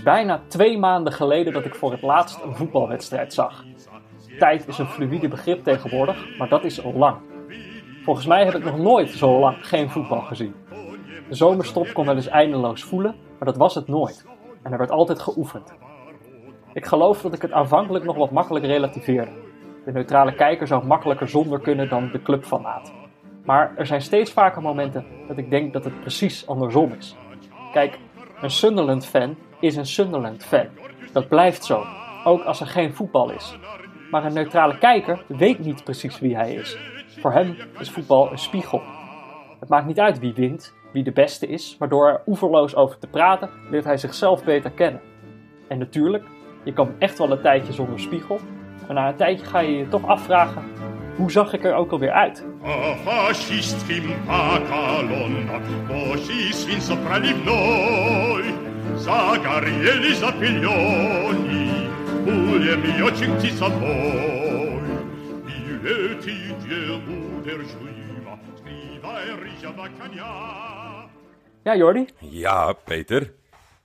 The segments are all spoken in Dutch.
is bijna twee maanden geleden dat ik voor het laatst een voetbalwedstrijd zag. Tijd is een fluïde begrip tegenwoordig, maar dat is al lang. Volgens mij heb ik nog nooit zo lang geen voetbal gezien. De zomerstop kon wel eens eindeloos voelen, maar dat was het nooit. En er werd altijd geoefend. Ik geloof dat ik het aanvankelijk nog wat makkelijk relativeerde. De neutrale kijker zou makkelijker zonder kunnen dan de clubfanaat. Maar er zijn steeds vaker momenten dat ik denk dat het precies andersom is. Kijk, een Sunderland-fan is een Sunderland-fan. Dat blijft zo, ook als er geen voetbal is. Maar een neutrale kijker weet niet precies wie hij is. Voor hem is voetbal een spiegel. Het maakt niet uit wie wint, wie de beste is, maar door er oeverloos over te praten leert hij zichzelf beter kennen. En natuurlijk, je kan echt wel een tijdje zonder spiegel, maar na een tijdje ga je je toch afvragen: hoe zag ik er ook alweer uit? Zagarieli zapiglioni, pure mio cincti savoi, bileti die uder juiva, scriva e vacania. Ja, Jordi, Ja, Peter.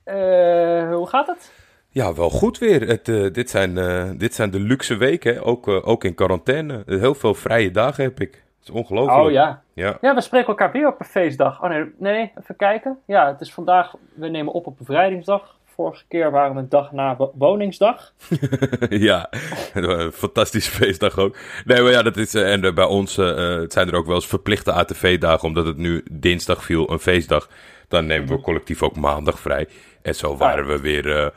eh, hoe gaat het? Ja, wel goed weer. Het, eh, dit, zijn, eh, dit zijn de luxe weken, hè. Ook, ook in quarantaine. Heel veel vrije dagen heb ik. Het is ongelooflijk. Oh ja. Ja, Ja, we spreken elkaar weer op een feestdag. Oh nee, nee, even kijken. Ja, het is vandaag, we nemen op op bevrijdingsdag. Vorige keer waren we een dag na wo- woningsdag. ja. een fantastische feestdag ook. Nee, maar ja, dat is... eh, en eh, bij ons eh, het zijn er ook wel eens verplichte ATV-dagen, omdat het nu dinsdag viel, een feestdag. Dan nemen we collectief ook maandag vrij. En zo waren we weer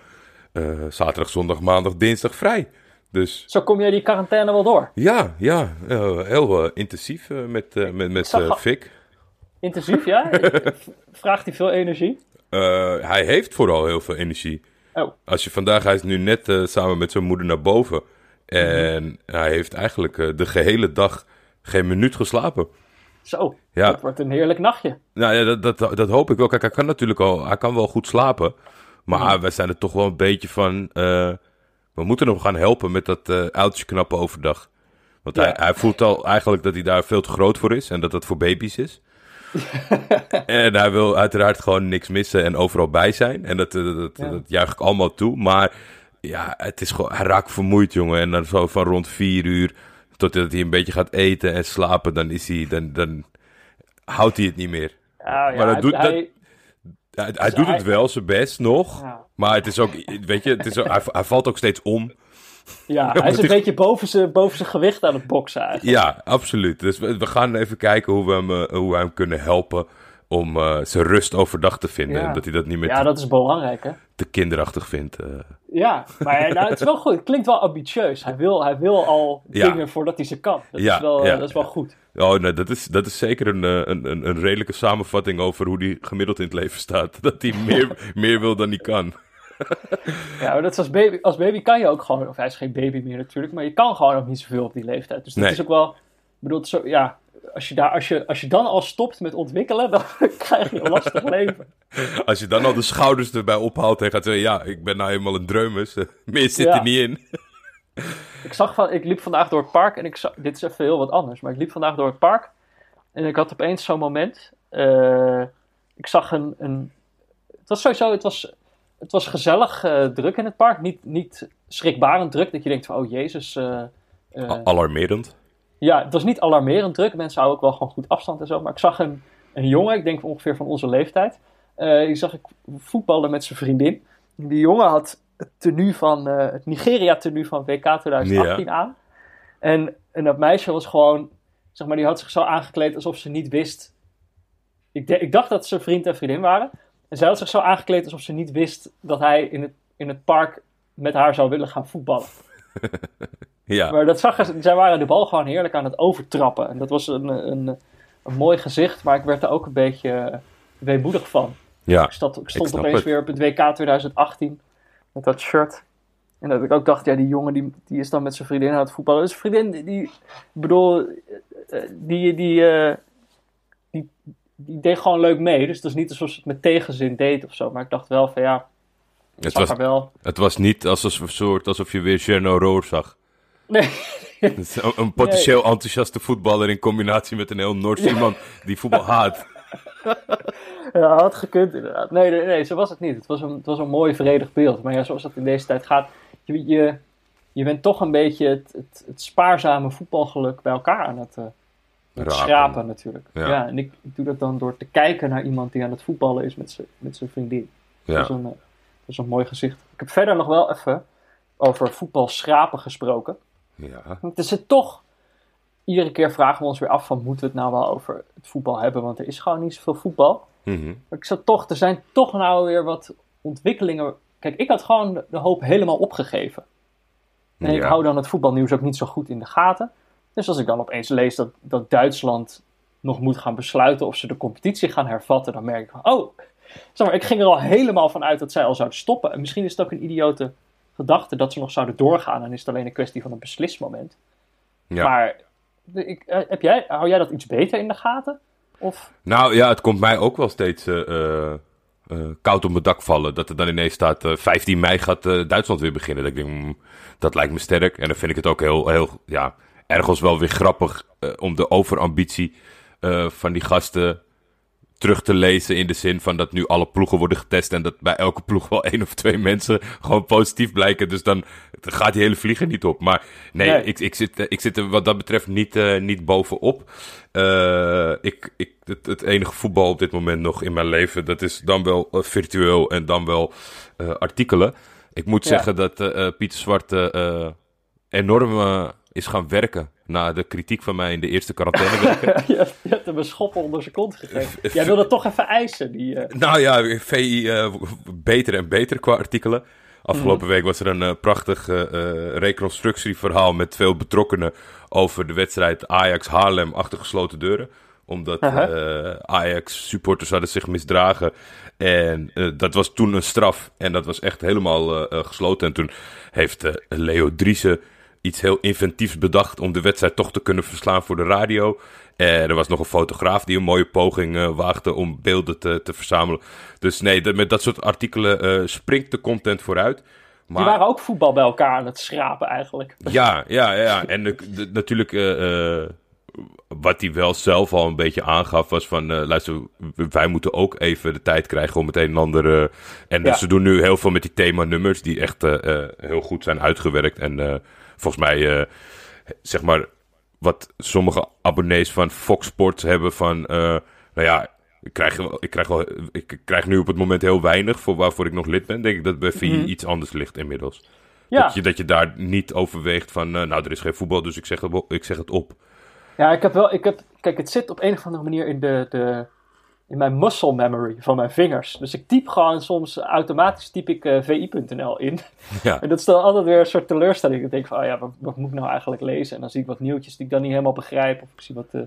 zaterdag, zondag, maandag, dinsdag vrij. Dus Zo kom jij die quarantaine wel door. Ja, ja, eh, heel eh, intensief eh, met, met, met Fik. Intensief, ja? Vraagt hij veel energie? Hij heeft vooral heel veel energie. Oh, Als je vandaag, hij is nu net samen met zijn moeder naar boven. En Mhm. hij heeft eigenlijk de gehele dag geen minuut geslapen. zo. Ja. Dat wordt een heerlijk nachtje. Nou ja, dat, dat, dat hoop ik wel. Kijk, hij kan natuurlijk al, hij kan wel goed slapen. Maar Mhm. wij zijn er toch wel een beetje van, we moeten hem gaan helpen met dat uiltje knappen overdag. Want Ja. hij, hij voelt al eigenlijk dat hij daar veel te groot voor is en dat dat voor baby's is. en hij wil uiteraard gewoon niks missen en overal bij zijn. En dat, eh, dat, Ja. dat juich ik allemaal toe. Maar ja, het is gewoon, hij raakt vermoeid, jongen. En dan zo van rond vier uur, totdat hij een beetje gaat eten en slapen, dan is hij, dan, dan houdt hij het niet meer. Ja, ja, Maar dat hij- doet- dat- hij- Dus doet hij- het wel, zijn best nog. Ja. Maar het is ook, weet je, het is ook, hij, hij valt ook steeds om. ja, hij is een beetje boven zijn boven zijn gewicht aan het boksen eigenlijk. Ja, absoluut. Dus we, we gaan even kijken hoe we hem, eh, hoe we hem kunnen helpen om eh, zijn rust overdag te vinden. Ja. En dat hij dat niet meer Ja, te, dat is belangrijk, hè? te kinderachtig vindt. eh. Ja, maar nou, het is wel goed. Het klinkt wel ambitieus. Hij wil, hij wil al Ja. dingen voordat hij ze kan. Dat, Ja, is, wel, ja, dat is wel goed. Oh nee, dat is, dat is zeker een, eh, een, een, redelijke samenvatting over hoe hij gemiddeld in het leven staat. Dat hij meer, meer wil dan hij kan. Ja, maar dat is als baby, als baby kan je ook gewoon, of hij is geen baby meer natuurlijk, maar je kan gewoon ook niet zoveel op die leeftijd. Dus dat Nee. is ook wel, ik bedoel, zo, ja, als je, daar, als, je, als je dan al stopt met ontwikkelen, dan krijg je een lastig leven. Als je dan al de schouders erbij ophaalt en gaat zeggen, ja, ik ben nou eenmaal een dreumes. Meer zit Ja. er niet in. Ik zag van, ik liep vandaag door het park en ik zag, dit is even heel wat anders, maar ik liep vandaag door het park en ik had opeens zo'n moment. eh, ik zag een, een, het was sowieso, het was, het was gezellig eh, druk in het park, niet, niet schrikbarend druk, dat je denkt van, oh jezus. A- Alarmerend. Ja, het was niet alarmerend druk. Mensen houden ook wel gewoon goed afstand en zo. Maar ik zag een, een jongen, ik denk ongeveer van onze leeftijd. eh, die zag ik voetballen met zijn vriendin. Die jongen had het tenue van, eh, het Nigeria-tenue van WK 2018 aan. En, en dat meisje was gewoon, zeg maar, die had zich zo aangekleed alsof ze niet wist. Ik, de- ik dacht dat ze vriend en vriendin waren. En zij had zich zo aangekleed alsof ze niet wist dat hij in het, in het park met haar zou willen gaan voetballen. Ja. Maar dat zag zij waren de bal gewoon heerlijk aan het overtrappen. En dat was een, een, een mooi gezicht, maar ik werd er ook een beetje eh, weemoedig van. ja. Ik stond, ik stond opeens het. weer op het WK 2018 met dat shirt. En dat ik ook dacht, ja, die jongen die, die is dan met zijn vriendin aan het voetballen. Dus vriendin, die, bedoel, eh, eh, die, die, die, die deed gewoon leuk mee. Dus het is niet alsof ze het met tegenzin deed of zo. Maar ik dacht wel van ja, Het zag was, wel. het was niet alsof, een soort, alsof je weer Cherno Roor zag. Nee, Een, potentieel enthousiaste voetballer in combinatie met een heel Noors iemand die voetbal haat. ja, had gekund inderdaad. Nee, nee, nee, zo was het niet. Het was een, het was een mooi vredig beeld. Maar ja, zoals dat in deze tijd gaat, je, je, je bent toch een beetje het, het, het spaarzame voetbalgeluk bij elkaar aan het, uh, het schrapen natuurlijk. Ja. en ik, ik, doe dat dan door te kijken naar iemand die aan het voetballen is met zijn vriendin. Ja. Dat, is een, dat is een mooi gezicht. Ik heb verder nog wel even over voetbal schrapen gesproken. Ja. Want er zit toch iedere keer vragen we ons weer af van moeten we het nou wel over het voetbal hebben, want er is gewoon niet zoveel voetbal. Mm Maar ik zat toch, er zijn toch nou weer wat ontwikkelingen. Kijk, ik had gewoon de, hoop helemaal opgegeven. En ik hou dan het voetbalnieuws ook niet zo goed in de gaten. Dus als ik dan opeens lees dat, dat Duitsland nog moet gaan besluiten of ze de competitie gaan hervatten, dan merk ik van, oh, zeg maar, ik ging er al helemaal van uit dat zij al zouden stoppen. En misschien is het ook een idiote gedachte dat ze nog zouden doorgaan en is het alleen een kwestie van een beslismoment. Ja. Maar ik, eh, heb jij, hou jij dat iets beter in de gaten? Of? Nou ja, het komt mij ook wel steeds uh, koud op mijn dak vallen. Dat er dan ineens staat, 15 mei gaat Duitsland weer beginnen. Dat ik denk, mm, dat lijkt me sterk. En dan vind ik het ook heel, heel ja, ergens wel weer grappig om de overambitie van die gasten terug te lezen in de zin van dat nu alle ploegen worden getest en dat bij elke ploeg wel één of twee mensen gewoon positief blijken. Dus dan gaat die hele vlieger niet op. Maar nee, Ik, ik, zit, ik zit er wat dat betreft niet, uh, niet bovenop. Uh, ik, ik, het, het, enige voetbal op dit moment nog in mijn leven, dat is dan wel uh, virtueel en dan wel artikelen. Ik moet zeggen dat Pieter Zwart enorm is gaan werken na de kritiek van mij in de eerste quarantaineweken. je, je hebt hem een schoppen onder zijn kont gegeven. Jij wilde toch even eisen. Die, uh... Nou ja, VI uh, beter en beter qua artikelen. Afgelopen mhm. week was er een uh, prachtig reconstructieverhaal met veel betrokkenen over de wedstrijd Ajax-Haarlem achter gesloten deuren omdat Ajax-supporters hadden zich misdragen. En dat was toen een straf. En dat was echt helemaal gesloten. En toen heeft Leo Driessen iets heel inventiefs bedacht om de wedstrijd toch te kunnen verslaan voor de radio. Eh, er was nog een fotograaf die een mooie poging uh, waagde om beelden te, te verzamelen. Dus nee, met dat soort artikelen uh, springt de content vooruit. Maar... Die waren ook voetbal bij elkaar aan het schrapen eigenlijk. Ja, ja, ja. En de, natuurlijk, wat hij wel zelf al een beetje aangaf, was van, luister, wij moeten ook even de tijd krijgen om het een en ander... en dus ze doen nu heel veel met die themanummers, die echt heel goed zijn uitgewerkt en volgens mij, uh, zeg maar, wat sommige abonnees van Fox Sports hebben van, uh, nou ja, ik krijg, ik, krijg wel, ik krijg nu op het moment heel weinig voor waarvoor ik nog lid ben. Denk ik dat bij VI mhm. iets anders ligt inmiddels. Ja. Dat, je, dat je daar niet overweegt van, uh, nou, er is geen voetbal, dus ik zeg, het, ik zeg het op. Ja, ik heb wel, ik heb, kijk, het zit op een of andere manier in de, de, in mijn muscle memory van mijn vingers. Dus ik typ gewoon soms automatisch typ ik uh, eh, vi.nl in. Ja. En dat is dan altijd weer een soort teleurstelling. Ik denk van, oh ja, wat, wat, moet ik nou eigenlijk lezen? En dan zie ik wat nieuwtjes die ik dan niet helemaal begrijp. Of ik zie wat, uh,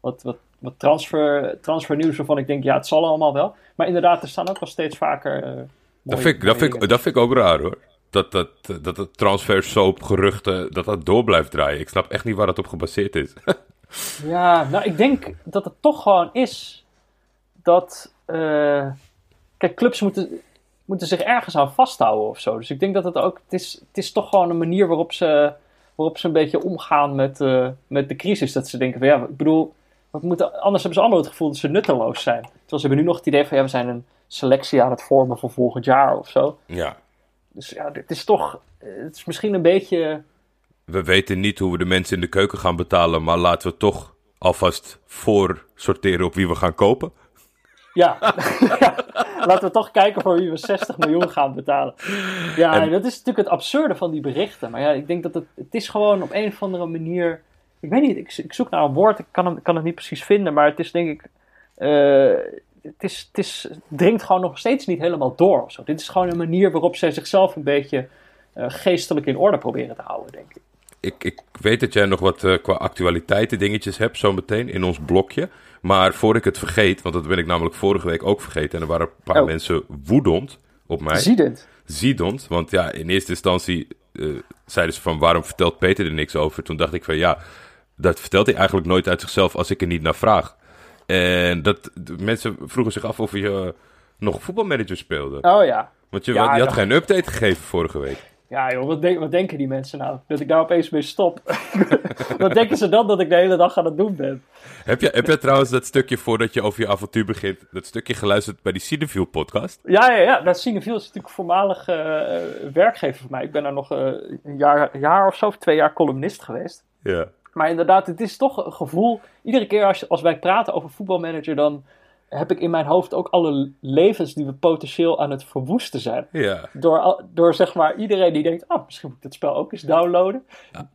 wat, wat, wat transfer, transfernieuws waarvan ik denk, ja, het zal allemaal wel. Maar inderdaad, er staan ook wel steeds vaker... Uh, dat, vind ik, dat, vind ik, dat vind ik ook raar hoor. Dat, dat, dat het transfer geruchten, dat dat door blijft draaien. Ik snap echt niet waar dat op gebaseerd is. ja, nou ik denk dat het toch gewoon is dat. Uh, kijk, clubs moeten, moeten zich ergens aan vasthouden of zo. Dus ik denk dat het ook. Het is, het is toch gewoon een manier waarop ze, waarop ze een beetje omgaan met, uh, met de crisis. Dat ze denken van ja, ik bedoel. Wat moeten, anders hebben ze allemaal het gevoel dat ze nutteloos zijn. Terwijl ze hebben nu nog het idee van ja, we zijn een selectie aan het vormen voor volgend jaar of zo. Ja. Dus ja, het is toch. Het is misschien een beetje. We weten niet hoe we de mensen in de keuken gaan betalen, maar laten we toch alvast voor sorteren op wie we gaan kopen. Ja. laten we toch kijken voor wie we 60 miljoen gaan betalen. Ja, en... dat is natuurlijk het absurde van die berichten. Maar ja, ik denk dat het, het is gewoon op een of andere manier... Ik weet niet, ik, ik zoek naar een woord, ik kan, hem, kan het niet precies vinden, maar het is denk ik... Uh, het, is, het, is, dringt gewoon nog steeds niet helemaal door. Of zo. Dit is gewoon een manier waarop zij zichzelf een beetje uh, geestelijk in orde proberen te houden, denk ik. Ik, ik weet dat jij nog wat uh, qua actualiteiten dingetjes hebt zometeen in ons blokje. Maar voor ik het vergeet, want dat ben ik namelijk vorige week ook vergeten. En er waren een paar oh. mensen woedend op mij. Ziedend. Ziedend, want ja, in eerste instantie uh, zeiden ze van waarom vertelt Peter er niks over? Toen dacht ik van ja, dat vertelt hij eigenlijk nooit uit zichzelf als ik er niet naar vraag. En dat, mensen vroegen zich af of je uh, nog voetbalmanager speelde. Oh ja. Want je, je had geen update gegeven vorige week. Ja joh, wat, denk, wat denken die mensen nou? Dat ik daar opeens mee stop. wat denken ze dan dat ik de hele dag aan het doen ben? Heb je, heb je trouwens dat stukje voordat je over je avontuur begint, dat stukje geluisterd bij die Cineville podcast? Ja, ja, ja. Dat Cineville is natuurlijk voormalig uh, werkgever voor mij. Ik ben daar nog uh, een jaar, jaar of zo, of twee jaar columnist geweest. Ja. Maar inderdaad, het is toch een gevoel. Iedere keer als, als wij praten over voetbalmanager, dan heb ik in mijn hoofd ook alle levens die we potentieel aan het verwoesten zijn. Ja. Door, door zeg maar iedereen die denkt, oh, misschien moet ik het spel ook eens downloaden.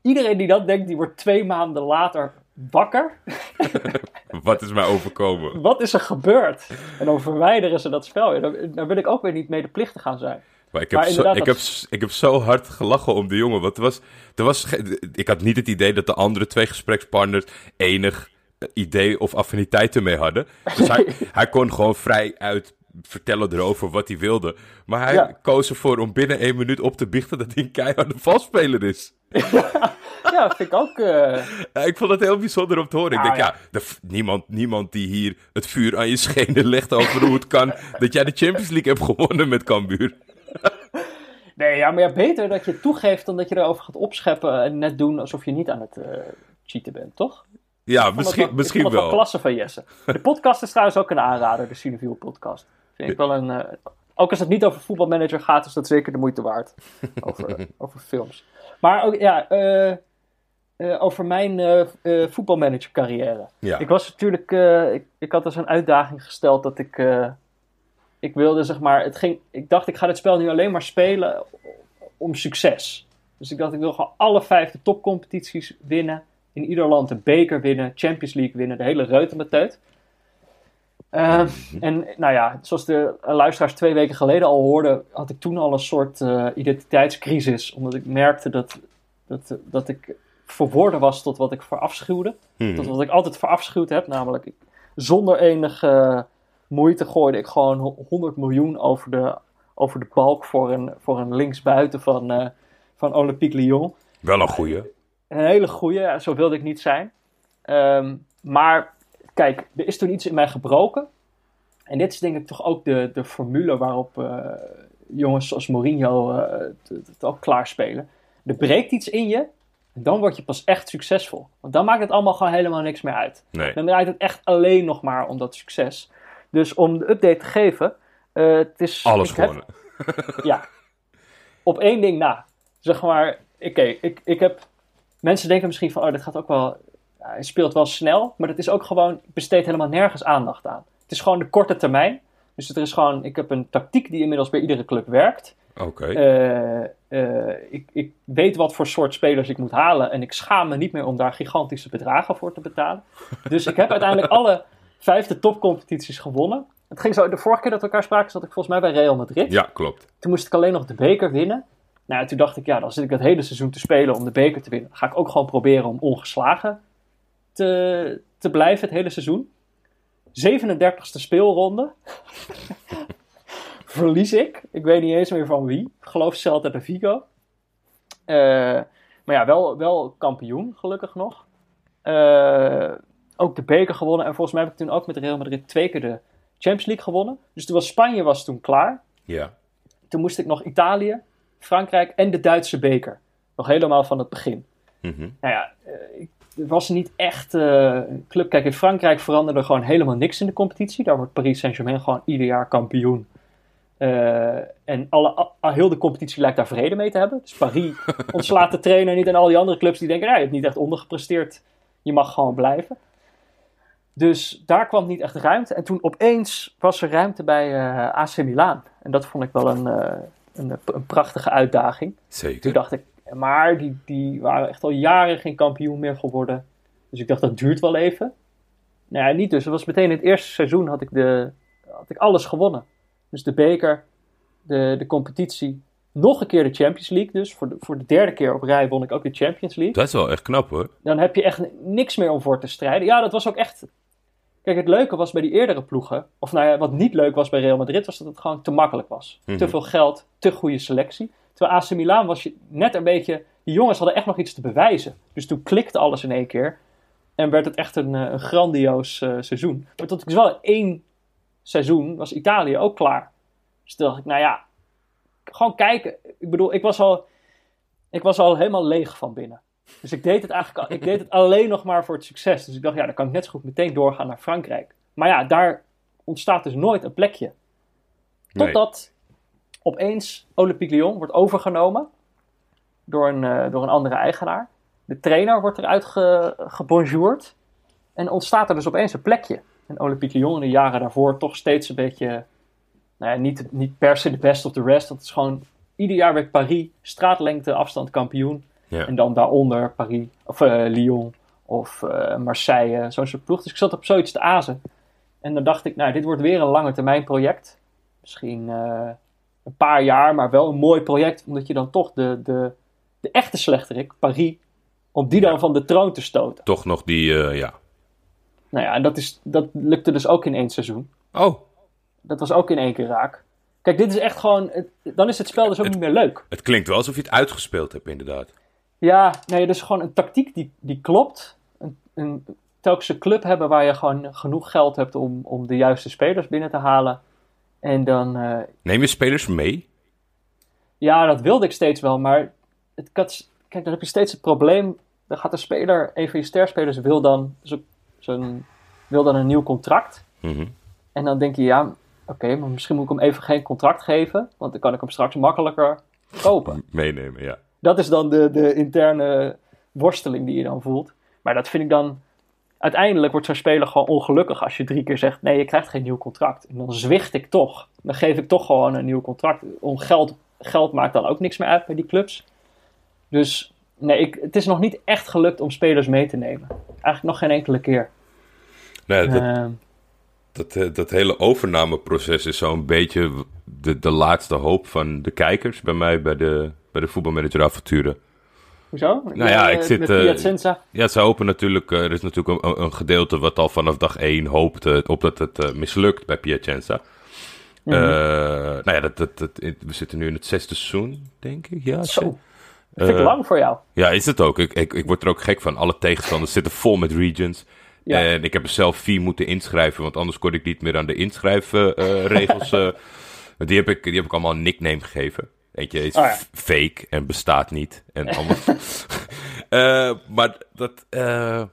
Iedereen die dat denkt, die wordt twee maanden later wakker. Wat is mij overkomen? Wat is er gebeurd? En dan verwijderen ze dat spel. En dan, dan wil ik ook weer niet medeplichtig gaan zijn. Maar ik heb, Maar zo, ik, dat- heb, ik heb zo hard gelachen om de jongen. Want er was, er was, ik had niet het idee dat de andere twee gesprekspartners enig idee of affiniteit ermee hadden. Dus hij, hij kon gewoon vrij uit vertellen erover wat hij wilde. Maar hij Ja. koos ervoor om binnen één minuut op te biechten dat hij een keiharde valspeler is. Ja, vind ik ook. eh, Ja, ik vond het heel bijzonder om te horen. ik Nou, denk, ja, de niemand, niemand die hier het vuur aan je schenen legt over hoe het kan dat jij de Champions League hebt gewonnen met Cambuur. Nee, ja, maar ja, beter dat je het toegeeft dan dat je erover gaat opscheppen en net doen alsof je niet aan het eh, cheaten bent, toch? Ja, het misschien, wel- misschien ik vond het wel. klasse van Jesse. De podcast is trouwens ook een aanrader, de Cineville podcast. Vind ik wel een... eh, ook als het niet over voetbalmanager gaat, is dat zeker de moeite waard. Over, over films. Maar ook, ja, eh, eh, over mijn eh, voetbalmanager carrière. Ja. Ik was natuurlijk... ik, ik had dus een uitdaging gesteld dat ik... ik wilde zeg maar... Het ging, ik dacht, ik ga dit spel nu alleen maar spelen om succes. Dus ik dacht, ik wil gewoon alle vijf de topcompetities winnen. In ieder land een beker winnen, Champions League winnen, de hele reutemeteut. Uh, en nou ja, zoals de luisteraars twee weken geleden al hoorden, had ik toen al een soort eh, identiteitscrisis. Omdat ik merkte dat, dat, dat ik verworden was tot wat ik verafschuwde. Hmm. Tot wat ik altijd verafschuwd heb. Namelijk, ik, zonder enige moeite gooide ik gewoon 100 miljoen over de, over de balk voor een, voor een linksbuiten van, eh, van Olympique Lyon. Wel een goeie. Een hele goeie, ja, zo wilde ik niet zijn. Ehm, maar kijk, er is toen iets in mij gebroken. En dit is denk ik toch ook de, de formule waarop eh, jongens zoals Mourinho eh, het, het ook klaarspelen. Er breekt iets in je en dan word je pas echt succesvol. Want dan maakt het allemaal gewoon helemaal niks meer uit. Nee. Dan draait het echt alleen nog maar om dat succes. Dus om de update te geven, eh, het is... Alles gewonnen. ja. Op één ding na. Zeg maar, oké, ik, ik heb... Mensen denken misschien van, oh, dit gaat ook wel... hij speelt wel snel, maar dat is ook gewoon... Besteed helemaal nergens aandacht aan. Het is gewoon de korte termijn. Dus er is gewoon... Ik heb een tactiek die inmiddels bij iedere club werkt. Oké. Eh, eh, ik, ik weet wat voor soort spelers ik moet halen. En ik schaam me niet meer om daar gigantische bedragen voor te betalen. Dus ik heb uiteindelijk alle vijfde topcompetities gewonnen. Het ging zo, de vorige keer dat we elkaar spraken, zat ik volgens mij bij Real Madrid. Ja, klopt. Toen moest ik alleen nog de beker winnen. Nou, toen dacht ik, ja, dan zit ik het hele seizoen te spelen om de beker te winnen. Dan ga ik ook gewoon proberen om ongeslagen te, te blijven het hele seizoen. 37e speelronde. Verlies ik. Ik weet niet eens meer van wie. Ik geloof Celta de Vigo. Eh, maar ja, wel, wel kampioen, gelukkig nog. Eh, ook de beker gewonnen. En volgens mij heb ik toen ook met Real Madrid twee keer de Champions League gewonnen. Dus toen was Spanje was toen klaar. Ja. Toen moest ik nog Italië, Frankrijk en de Duitse beker. Nog helemaal van het begin. Mhm. Nou ja, eh, ik, het was niet echt een club. Kijk, in Frankrijk veranderde gewoon helemaal niks in de competitie. Daar wordt Paris Saint-Germain gewoon ieder jaar kampioen. Eh, en alle, al, heel de competitie lijkt daar vrede mee te hebben. Dus Paris ontslaat de trainer niet en al die andere clubs die denken, ja, je hebt niet echt ondergepresteerd. Je mag gewoon blijven. Dus daar kwam niet echt ruimte. En toen opeens was er ruimte bij AC Milan. En dat vond ik wel een, een, een prachtige uitdaging. Toen Zeker. dacht ik, maar die, die waren echt al jaren geen kampioen meer geworden. Dus ik dacht, dat duurt wel even. Nou ja, niet dus. Het was meteen in het eerste seizoen had ik, de, had ik alles gewonnen. Dus de beker, de, de competitie, nog een keer de Champions League dus. Voor de, voor de derde keer op rij won ik ook de Champions League. Dat is wel echt knap hoor. Dan heb je echt niks meer om voor te strijden. Ja, dat was ook echt... Kijk, het leuke was bij die eerdere ploegen... Of nou ja, wat niet leuk was bij Real Madrid... was dat het gewoon te makkelijk was. Mhm. Te veel geld, te goede selectie. Terwijl AC Milan was je net een beetje... Die jongens hadden echt nog iets te bewijzen. Dus toen klikte alles in één keer. En werd het echt een, eh, een grandioos eh, seizoen. Maar tot ik wel één seizoen was Italië ook klaar. Dus toen dacht ik, nou ja... Gewoon kijken. Ik bedoel, ik was al... ik was al helemaal leeg van binnen. Dus ik deed het eigenlijk al- ik deed het alleen nog maar voor het succes. Dus ik dacht, ja, dan kan ik net zo goed meteen doorgaan naar Frankrijk. Maar ja, daar ontstaat dus nooit een plekje. Nee. Totdat opeens Olympique Lyon wordt overgenomen door een, eh, door een andere eigenaar. De trainer wordt eruit ge, gebonjourd. En ontstaat er dus opeens een plekje. En Olympique Lyon in de jaren daarvoor toch steeds een beetje... Nou ja, niet, niet per se de best of the rest. Dat is gewoon... Ieder jaar werd Paris straatlengte afstand kampioen. Ja. En dan daaronder Paris, of eh, Lyon of eh, Marseille, zo'n soort ploeg. Dus ik zat op zoiets te azen. En dan dacht ik, nou, dit wordt weer een lange termijn project. Misschien eh, een paar jaar, maar wel een mooi project. Omdat je dan toch de, de, de echte slechterik, Paris, om die dan van de troon te stoten. Toch nog die, ja. Nou ja, en dat, is, dat lukte dus ook in één seizoen. Oh, Dat was ook in één keer raak. Kijk, dit is echt gewoon, dan is het spel dus ook niet meer leuk. het klinkt wel alsof je het uitgespeeld hebt, inderdaad. Ja, nee, dus gewoon een tactiek die, die klopt. Een, een, telkens een club hebben waar je gewoon genoeg geld hebt om, om de juiste spelers binnen te halen. En dan, eh, Neem je spelers mee? ja, dat wilde ik steeds wel, maar het, kijk, dan heb je steeds het probleem. Dan gaat de speler, een van je sterspelers, wil dan, zo, zo'n- wil dan een nieuw contract. Mhm. En dan denk je, ja, oké, maar misschien moet ik hem even geen contract geven, want dan kan ik hem straks makkelijker kopen. Meenemen, ja. Dat is dan de, de interne worsteling die je dan voelt. Maar dat vind ik dan. Uiteindelijk wordt zo'n speler gewoon ongelukkig als je drie keer zegt: nee, je krijgt geen nieuw contract. En dan zwicht ik toch. Dan geef ik toch gewoon een nieuw contract. Om geld, geld maakt dan ook niks meer uit bij die clubs. Dus nee, ik, het is nog niet echt gelukt om spelers mee te nemen. Eigenlijk nog geen enkele keer. Nee, dat, Ehm, dat, eh, dat hele overnameproces is zo'n beetje de, de laatste hoop van de kijkers bij mij bij de, bij de voetbalmanager avonturen. hoezo? Nou ja, ik zit, Met eh, Piacenza. Ja, ze hopen natuurlijk, eh, er is natuurlijk een, een gedeelte wat al vanaf dag 1 hoopt eh, op dat het eh, mislukt bij Piacenza. Eh, nou ja, dat, dat, dat, we zitten nu in het zesde seizoen, denk ik. Ja, Zo. Dat vind ik Eh, lang voor jou. Ja, is het ook. Ik, ik, ik word er ook gek van. Alle tegenstanders zitten vol met regions. Ja. En ik heb er zelf vier moeten inschrijven, want anders kon ik niet meer aan de inschrijfregels. eh die, heb ik, die heb ik allemaal een nickname gegeven. Weet je, is Oh ja. fake en bestaat niet. En allemaal. Eh, maar dat. eh,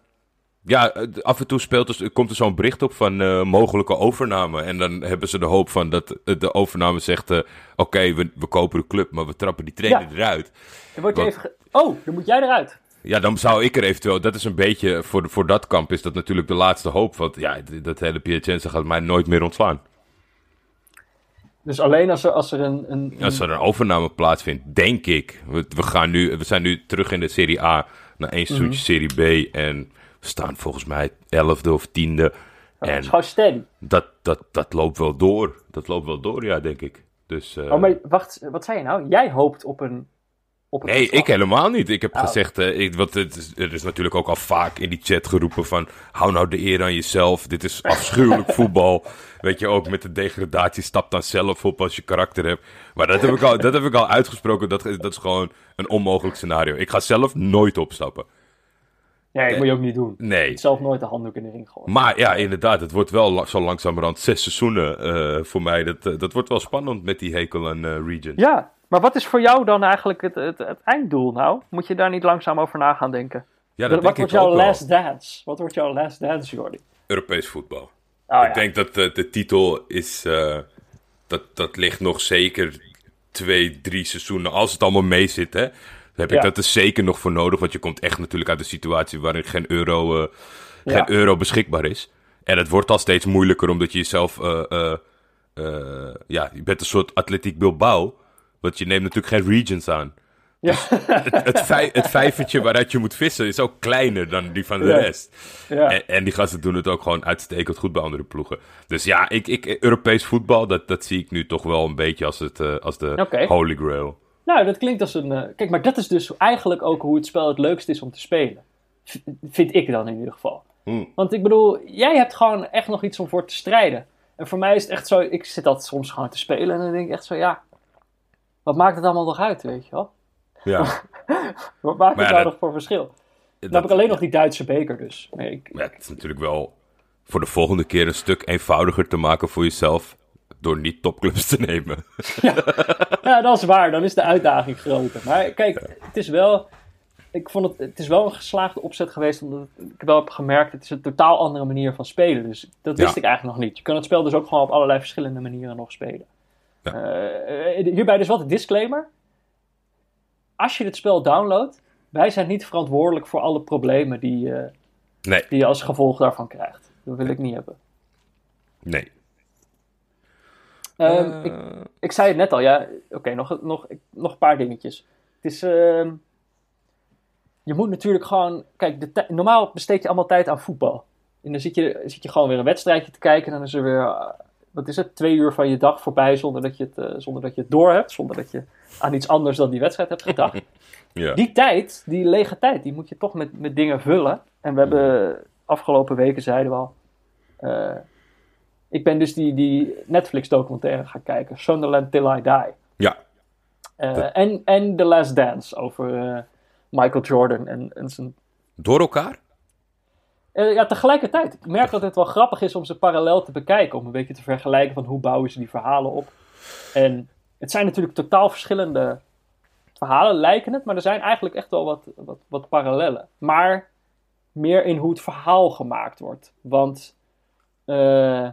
ja, af en toe speelt dus, komt er zo'n bericht op van eh, mogelijke overname. En dan hebben ze de hoop van dat de overname zegt: Oké, we, we kopen de club, maar we trappen die trainer Ja. eruit. Dan word je even. Oh, dan moet jij eruit. Ja, dan zou ik er eventueel... Dat is een beetje... Voor, voor dat kamp is dat natuurlijk de laatste hoop. Want ja, dat hele Piacenza gaat mij nooit meer ontslaan. Dus alleen als er, als er een. een, Als er een overname plaatsvindt, denk ik. We, we, gaan nu, we zijn nu terug in de Serie A naar één seizoentje Serie B. En we staan volgens mij elfde of tiende. Het En is gewoon steady. dat, dat, dat loopt wel door. Dat loopt wel door, ja, denk ik. Dus, eh, Oh, maar wacht, wat zei je nou? Jij hoopt op een. Op Nee, ik helemaal niet. Ik heb Oh. gezegd, eh, ik, want het is, er is natuurlijk ook al vaak in die chat geroepen van... hou nou de eer aan jezelf, dit is afschuwelijk voetbal. Weet je, ook met de degradatie, stap dan zelf op als je karakter hebt. Maar dat heb ik al, dat heb ik al uitgesproken, dat, dat is gewoon een onmogelijk scenario. Ik ga zelf nooit opstappen. Nee, dat moet je ook niet doen. Nee. Zelf nooit de handdoek in de ring gooien. Maar ja, inderdaad, het wordt wel la- zo langzamerhand zes seizoenen eh, voor mij. Dat, eh, dat wordt wel spannend met die hekel en eh region. Ja, maar wat is voor jou dan eigenlijk het, het, het einddoel nou? Moet je daar niet langzaam over na gaan denken? Ja, wat denk wordt ik ook jouw wel. last dance? Wat wordt jouw last dance, Jordi? Europees voetbal. Oh, ja. Ik denk dat de, de titel is. eh, dat, dat ligt nog zeker twee, drie seizoenen. Als het allemaal mee zit, hè. Dan heb ik dat er zeker nog voor nodig. Want je komt echt natuurlijk uit een situatie waarin geen euro, eh, Ja. geen euro beschikbaar is. En het wordt al steeds moeilijker omdat je jezelf. eh, ja, je bent een soort Atletiek Bilbao. Want je neemt natuurlijk geen regions aan. Ja. Het, het, vij, het vijvertje waaruit je moet vissen is ook kleiner dan die van de Ja. rest. ja. En, en die gasten doen het ook gewoon uitstekend goed bij andere ploegen. Dus ja, ik, ik, Europees voetbal, dat, dat zie ik nu toch wel een beetje als, het, eh, als de holy grail. Nou, dat klinkt als een. eh, Kijk, maar dat is dus eigenlijk ook hoe het spel het leukst is om te spelen. V- vind ik dan in ieder geval. Hmm. Want ik bedoel, jij hebt gewoon echt nog iets om voor te strijden. En voor mij is het echt zo, ik zit altijd soms gewoon te spelen en dan denk ik echt zo, ja, wat maakt het allemaal nog uit, weet je wel? Ja, Wat maakt Maar het ja, nou dat- nog voor verschil? Dan dat, heb ik alleen nog die Duitse beker dus. Nee, ik, ja, het is natuurlijk wel voor de volgende keer een stuk eenvoudiger te maken voor jezelf. door niet topclubs te nemen. Ja, dat is waar. Dan is de uitdaging groter. Maar kijk, het is wel... Ik vond het, het is wel een geslaagde opzet geweest, omdat ik wel heb gemerkt, het is een totaal andere manier van spelen. Dus dat wist Ja. ik eigenlijk nog niet. Je kan het spel dus ook gewoon op allerlei verschillende manieren nog spelen. Ja. Eh, eh, hierbij dus wat een disclaimer. Als je het spel downloadt, wij zijn niet verantwoordelijk voor alle problemen die, eh, Nee, die je als gevolg daarvan krijgt. Dat wil ik niet hebben. nee. Ehm, Eh, ik, ik zei het net al, ja. Oké, nog, nog, nog een paar dingetjes. Het is. ehm, je moet natuurlijk gewoon. Kijk, de normaal besteed je allemaal tijd aan voetbal. En dan zit je, zit je gewoon weer een wedstrijdje te kijken. En dan is er weer. Wat is het? Twee uur van je dag voorbij zonder dat je het, eh, zonder dat je het door hebt. Zonder dat je aan iets anders dan die wedstrijd hebt gedacht. ja. Die tijd, die lege tijd, die moet je toch met, met dingen vullen. En we hebben afgelopen weken zeiden we al. eh, ik ben dus die, die Netflix-documentaire gaan kijken, Sunderland Till I Die. ja, Eh, Dat- en, en The Last Dance over Michael Jordan en, en zijn. door elkaar? Eh, ja, tegelijkertijd. Ik merk dat het wel grappig is om ze parallel te bekijken. Om een beetje te vergelijken van hoe bouwen ze die verhalen op. En het zijn natuurlijk totaal verschillende verhalen, lijken het. Maar er zijn eigenlijk echt wel wat, wat, wat parallellen. Maar meer in hoe het verhaal gemaakt wordt. Want, eh,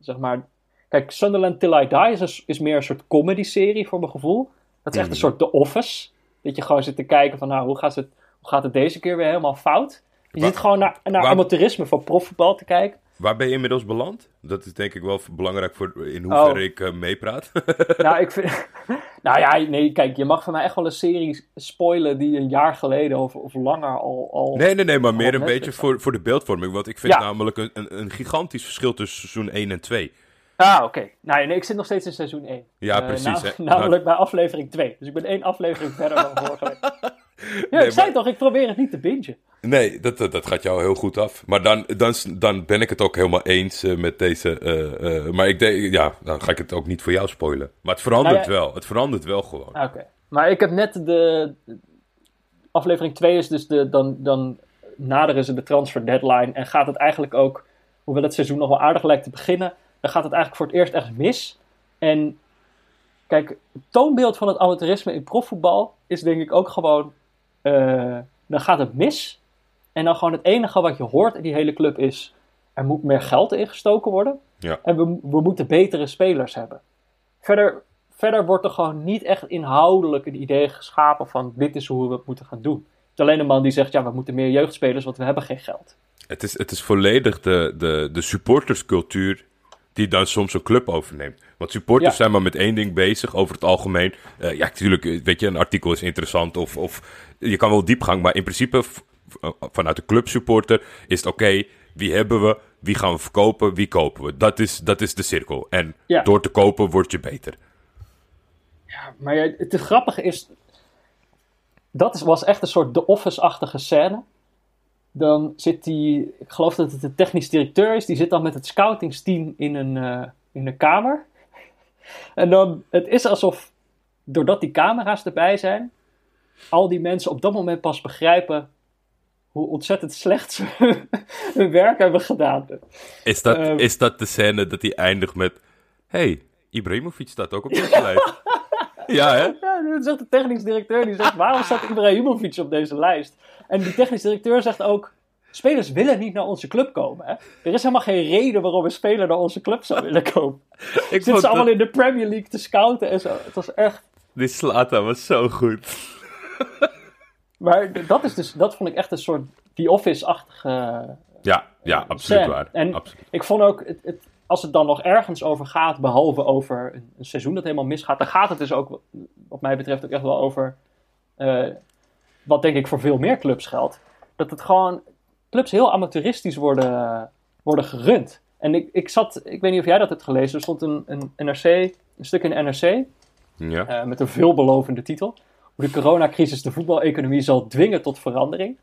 zeg maar... Kijk, Sunderland Till I Die is, een- is meer een soort comedy-serie voor mijn gevoel. Dat is echt een Mhm. soort The Office. Dat je gewoon zit te kijken van, nou, hoe gaat het, hoe gaat het deze keer weer helemaal fout? Je Waar- zit gewoon naar, naar waar- amateurisme van profvoetbal te kijken. Waar ben je inmiddels beland? Dat is denk ik wel belangrijk voor in hoeverre Oh. ik eh, meepraat. nou, ik vind... nou ja, nee, kijk, je mag van mij echt wel een serie spoilen die een jaar geleden of, of langer al... al... nee, nee, nee, maar meer een beetje voor, voor de beeldvorming. Want ik vind Ja. namelijk een, een, een gigantisch verschil tussen seizoen 1 en 2. Ah, oké. Nou, nee, ik zit nog steeds in seizoen 1. Ja, Eh, precies, hè. namelijk bij aflevering 2. Dus ik ben één aflevering verder dan vorige week. Ja, Nee, ik zei maar- toch, ik probeer het niet te bingen. Nee, dat, dat dat gaat jou heel goed af. Maar dan, dan, dan ben ik het ook helemaal eens eh, met deze. eh, eh, maar ik denk, ja, dan ga ik het ook niet voor jou spoilen. Maar het verandert Nou ja- wel. Het verandert wel gewoon. Ah, Oké. Maar ik heb net de... Aflevering 2 is dus de... Dan, dan naderen ze de transfer deadline. En gaat het eigenlijk ook... Hoewel het seizoen nog wel aardig lijkt te beginnen... Dan gaat het eigenlijk voor het eerst echt mis. En... Kijk, het toonbeeld van het amateurisme in profvoetbal... Is denk ik ook gewoon... eh, dan gaat het mis. En dan gewoon het enige wat je hoort in die hele club is... Er moet meer geld ingestoken worden. Ja. En we, we moeten betere spelers hebben. Verder, verder wordt er gewoon niet echt inhoudelijk een idee geschapen van dit is hoe we het moeten gaan doen. Het is alleen een man die zegt, ja, we moeten meer jeugdspelers, want we hebben geen geld. Het is, het is volledig de, de, de supporterscultuur die dan soms een club overneemt. Want supporters Ja. zijn maar met één ding bezig over het algemeen. Eh, ja, natuurlijk, eh, weet je, een artikel is interessant of, of je kan wel diepgang, maar in principe v- vanuit de clubsupporter is het oké, wie hebben we, wie gaan we verkopen, wie kopen we. Dat is, dat is de cirkel. En Ja. door te kopen word je beter. Ja, maar ja, het grappige is, dat is, was echt een soort The Office-achtige scène. Dan zit die, ik geloof dat het de technisch directeur is, die zit dan met het scoutingsteam in een, eh, in een kamer. En dan, het is alsof, doordat die camera's erbij zijn, al die mensen op dat moment pas begrijpen hoe ontzettend slecht ze hun werk hebben gedaan. Is dat, Ehm. is dat de scène dat hij eindigt met... hey, Ibrahimovic staat ook op deze lijst. Ja, hè? Ja, dat zegt de technisch directeur, die zegt, waarom staat Ibrahimovic op deze lijst? En die technisch directeur zegt ook, spelers willen niet naar onze club komen. Hè? Er is helemaal geen reden waarom een speler naar onze club zou willen komen. Ik Zitten ze allemaal dat- in de Premier League te scouten en zo. Het was echt... Die Slata was zo goed. Maar dat, is dus, dat vond ik echt een soort The Office-achtige Ja, ja, absoluut scène. waar. En Absoluut. ik vond ook, het, het, als het dan nog ergens over gaat, behalve over een, een seizoen dat helemaal misgaat, dan gaat het dus ook, wat mij betreft, ook echt wel over, eh, wat denk ik voor veel meer clubs geldt, dat het gewoon, clubs heel amateuristisch worden, worden gerund. En ik, ik zat, ik weet niet of jij dat hebt gelezen, er stond een, een NRC, een stuk in de NRC, Ja. eh, met een veelbelovende titel. Hoe de coronacrisis de voetbaleconomie zal dwingen tot verandering.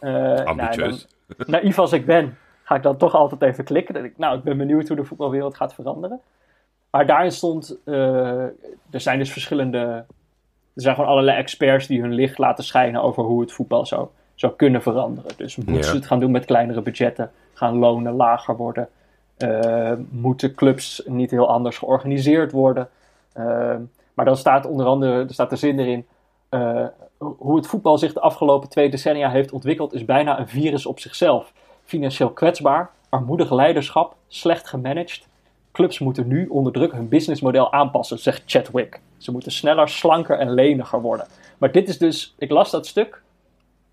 Nou, dan- Ambitieus. naïef als ik ben, ga ik dan toch altijd even klikken. Dat ik, nou, ik ben benieuwd hoe de voetbalwereld gaat veranderen. Maar daarin stond, eh, er zijn dus verschillende, er zijn gewoon allerlei experts die hun licht laten schijnen over hoe het voetbal zou, zou kunnen veranderen. Dus moeten Ja. ze het gaan doen met kleinere budgetten, gaan lonen lager worden, Uh, moeten clubs niet heel anders georganiseerd worden? Uh, maar dan staat onder andere er staat de zin erin. Uh, hoe het voetbal zich de afgelopen twee decennia heeft ontwikkeld, is bijna een virus op zichzelf. Financieel kwetsbaar, armoedig leiderschap, slecht gemanaged. Clubs moeten nu onder druk hun businessmodel aanpassen, zegt Chadwick. Ze moeten sneller, slanker en leniger worden. Maar dit is dus, ik las dat stuk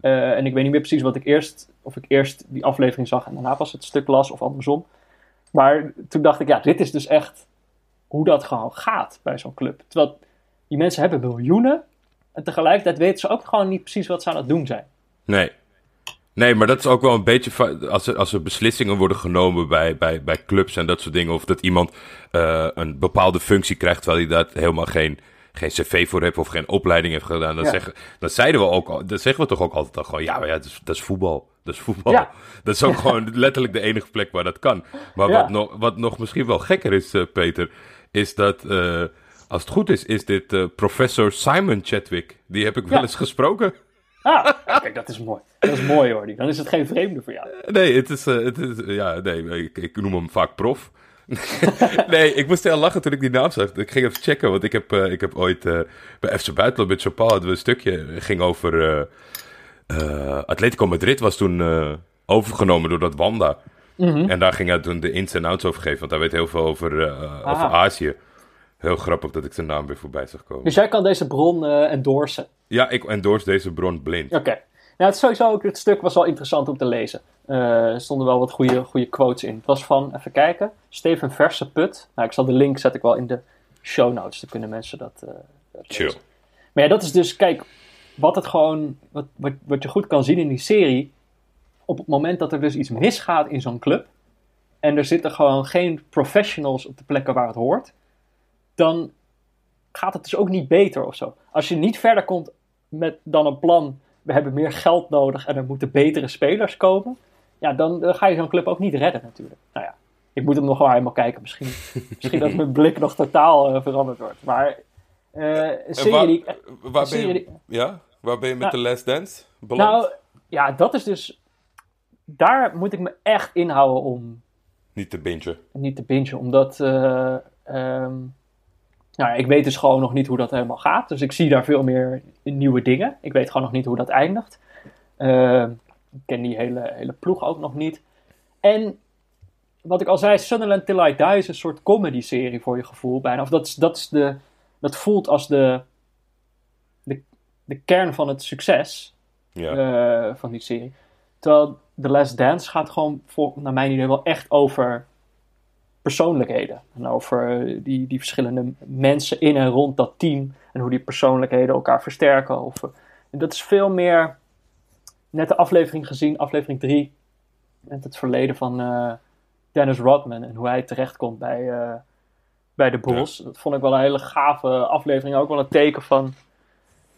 uh, en ik weet niet meer precies wat ik eerst, of ik eerst die aflevering zag en daarna pas het stuk las of andersom. Maar toen dacht ik, ja, dit is dus echt hoe dat gewoon gaat bij zo'n club. Terwijl die mensen hebben miljoenen en tegelijkertijd weten ze ook gewoon niet precies wat ze aan het doen zijn. Nee. Nee, maar dat is ook wel een beetje. Als er, als er beslissingen worden genomen bij, bij, bij clubs en dat soort dingen. Of dat iemand uh, een bepaalde functie krijgt terwijl hij daar helemaal geen, geen cv voor heeft of geen opleiding heeft gedaan. Dan, ja. zeggen, dan zeiden we ook, dan zeggen we toch ook altijd al gewoon: ja, maar ja, dat is, dat is voetbal. Dat is voetbal. Ja. Dat is ook gewoon letterlijk de enige plek waar dat kan. Maar wat, nog, wat nog misschien wel gekker is, uh, Peter, is dat. Uh, als het goed is, is dit professor Simon Chadwick. Die heb ik wel eens gesproken. Ah, kijk, dat is mooi. Dat is mooi hoor. Dan is het geen vreemde voor jou. Nee, het is, uh, het is ja, nee, ik, ik, noem hem vaak prof. nee, ik moest heel lachen toen ik die naam zag. Ik ging even checken, want ik heb, uh, ik heb ooit bij FC Buitenland met Chopin hadden we een stukje. ging over Atletico Madrid was toen overgenomen door dat Wanda. Mm -hmm. En daar ging hij toen de ins en outs over geven, want hij weet heel veel over, over Azië. Heel grappig dat ik zijn naam weer voorbij zag komen. Dus jij kan deze bron uh, endorsen? Ja, ik endorse deze bron blind. Oké. Okay. Nou, het, sowieso ook, het stuk was wel interessant om te lezen. Uh, er stonden wel wat goede, goede quotes in. Het was van, even kijken, Steven Verseput. Nou, ik zal de link zet ik wel in de show notes. Dan kunnen mensen dat, uh, dat Chill. Lezen. Maar ja, dat is dus, kijk, wat het gewoon, wat, wat, wat je goed kan zien in die serie. Op het moment dat er dus iets misgaat in zo'n club. En er zitten gewoon geen professionals op de plekken waar het hoort dan gaat het dus ook niet beter of zo. Als je niet verder komt met dan een plan, we hebben meer geld nodig en er moeten betere spelers komen, ja, dan, dan ga je zo'n club ook niet redden natuurlijk. Nou ja, ik moet hem nog wel helemaal kijken. Misschien, misschien dat mijn blik nog totaal uh, veranderd wordt. Maar uh, een serie waar, waar, ben je, ja? waar ben je met de nou, Last Dance beland? Nou, ja, dat is dus... Daar moet ik me echt inhouden om... Niet te bingen. Niet te bingen, omdat... Uh, um, nou, ik weet dus gewoon nog niet hoe dat helemaal gaat. Dus ik zie daar veel meer nieuwe dingen. Ik weet gewoon nog niet hoe dat eindigt. Uh, ik ken die hele, hele ploeg ook nog niet. En wat ik al zei, Sunderland Till I Die is een soort comedy-serie voor je gevoel bijna. Of dat, is, dat, is de, dat voelt als de, de, de kern van het succes ja. uh, van die serie. Terwijl The Last Dance gaat gewoon, voor, naar mijn idee, wel echt over persoonlijkheden. En over die, die verschillende mensen in en rond dat team. En hoe die persoonlijkheden elkaar versterken. Of, en dat is veel meer net de aflevering gezien, aflevering 3. Met het verleden van uh, Dennis Rodman. En hoe hij terechtkomt bij, uh, bij de Bulls. Dat vond ik wel een hele gave aflevering. Ook wel een teken van...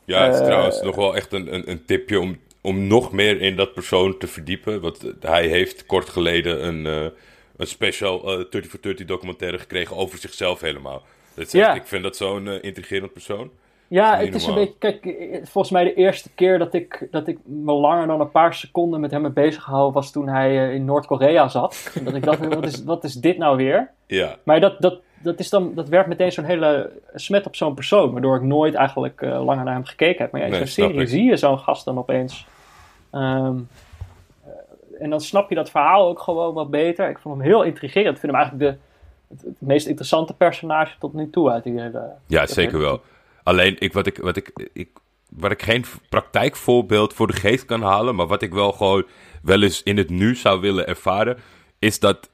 Ja, het is uh, trouwens nog wel echt een, een, een tipje om, om nog meer in dat persoon te verdiepen. Want hij heeft kort geleden een een special uh, 30 for 30 documentaire gekregen over zichzelf helemaal. Dat ja. ik vind dat zo'n uh, intrigerend persoon. Ja, het is normaal. een beetje, kijk, volgens mij de eerste keer dat ik, dat ik me langer dan een paar seconden met hem heb bezig gehouden was toen hij uh, in Noord-Korea zat. Dat ik dacht, wat is, wat is dit nou weer? Ja. Maar dat, dat, dat, is dan, dat werpt meteen zo'n hele smet op zo'n persoon, waardoor ik nooit eigenlijk uh, langer naar hem gekeken heb. Maar ja, in nee, zo'n serie zie je zo'n gast dan opeens. Um, en dan snap je dat verhaal ook gewoon wat beter. Ik vond hem heel intrigerend. Ik vind hem eigenlijk de, het, het meest interessante personage tot nu toe uit die hele... Ja, zeker wel. Alleen, ik, wat, ik, wat, ik, ik, waar ik geen praktijkvoorbeeld voor de geest kan halen... maar wat ik wel gewoon wel eens in het nu zou willen ervaren... is dat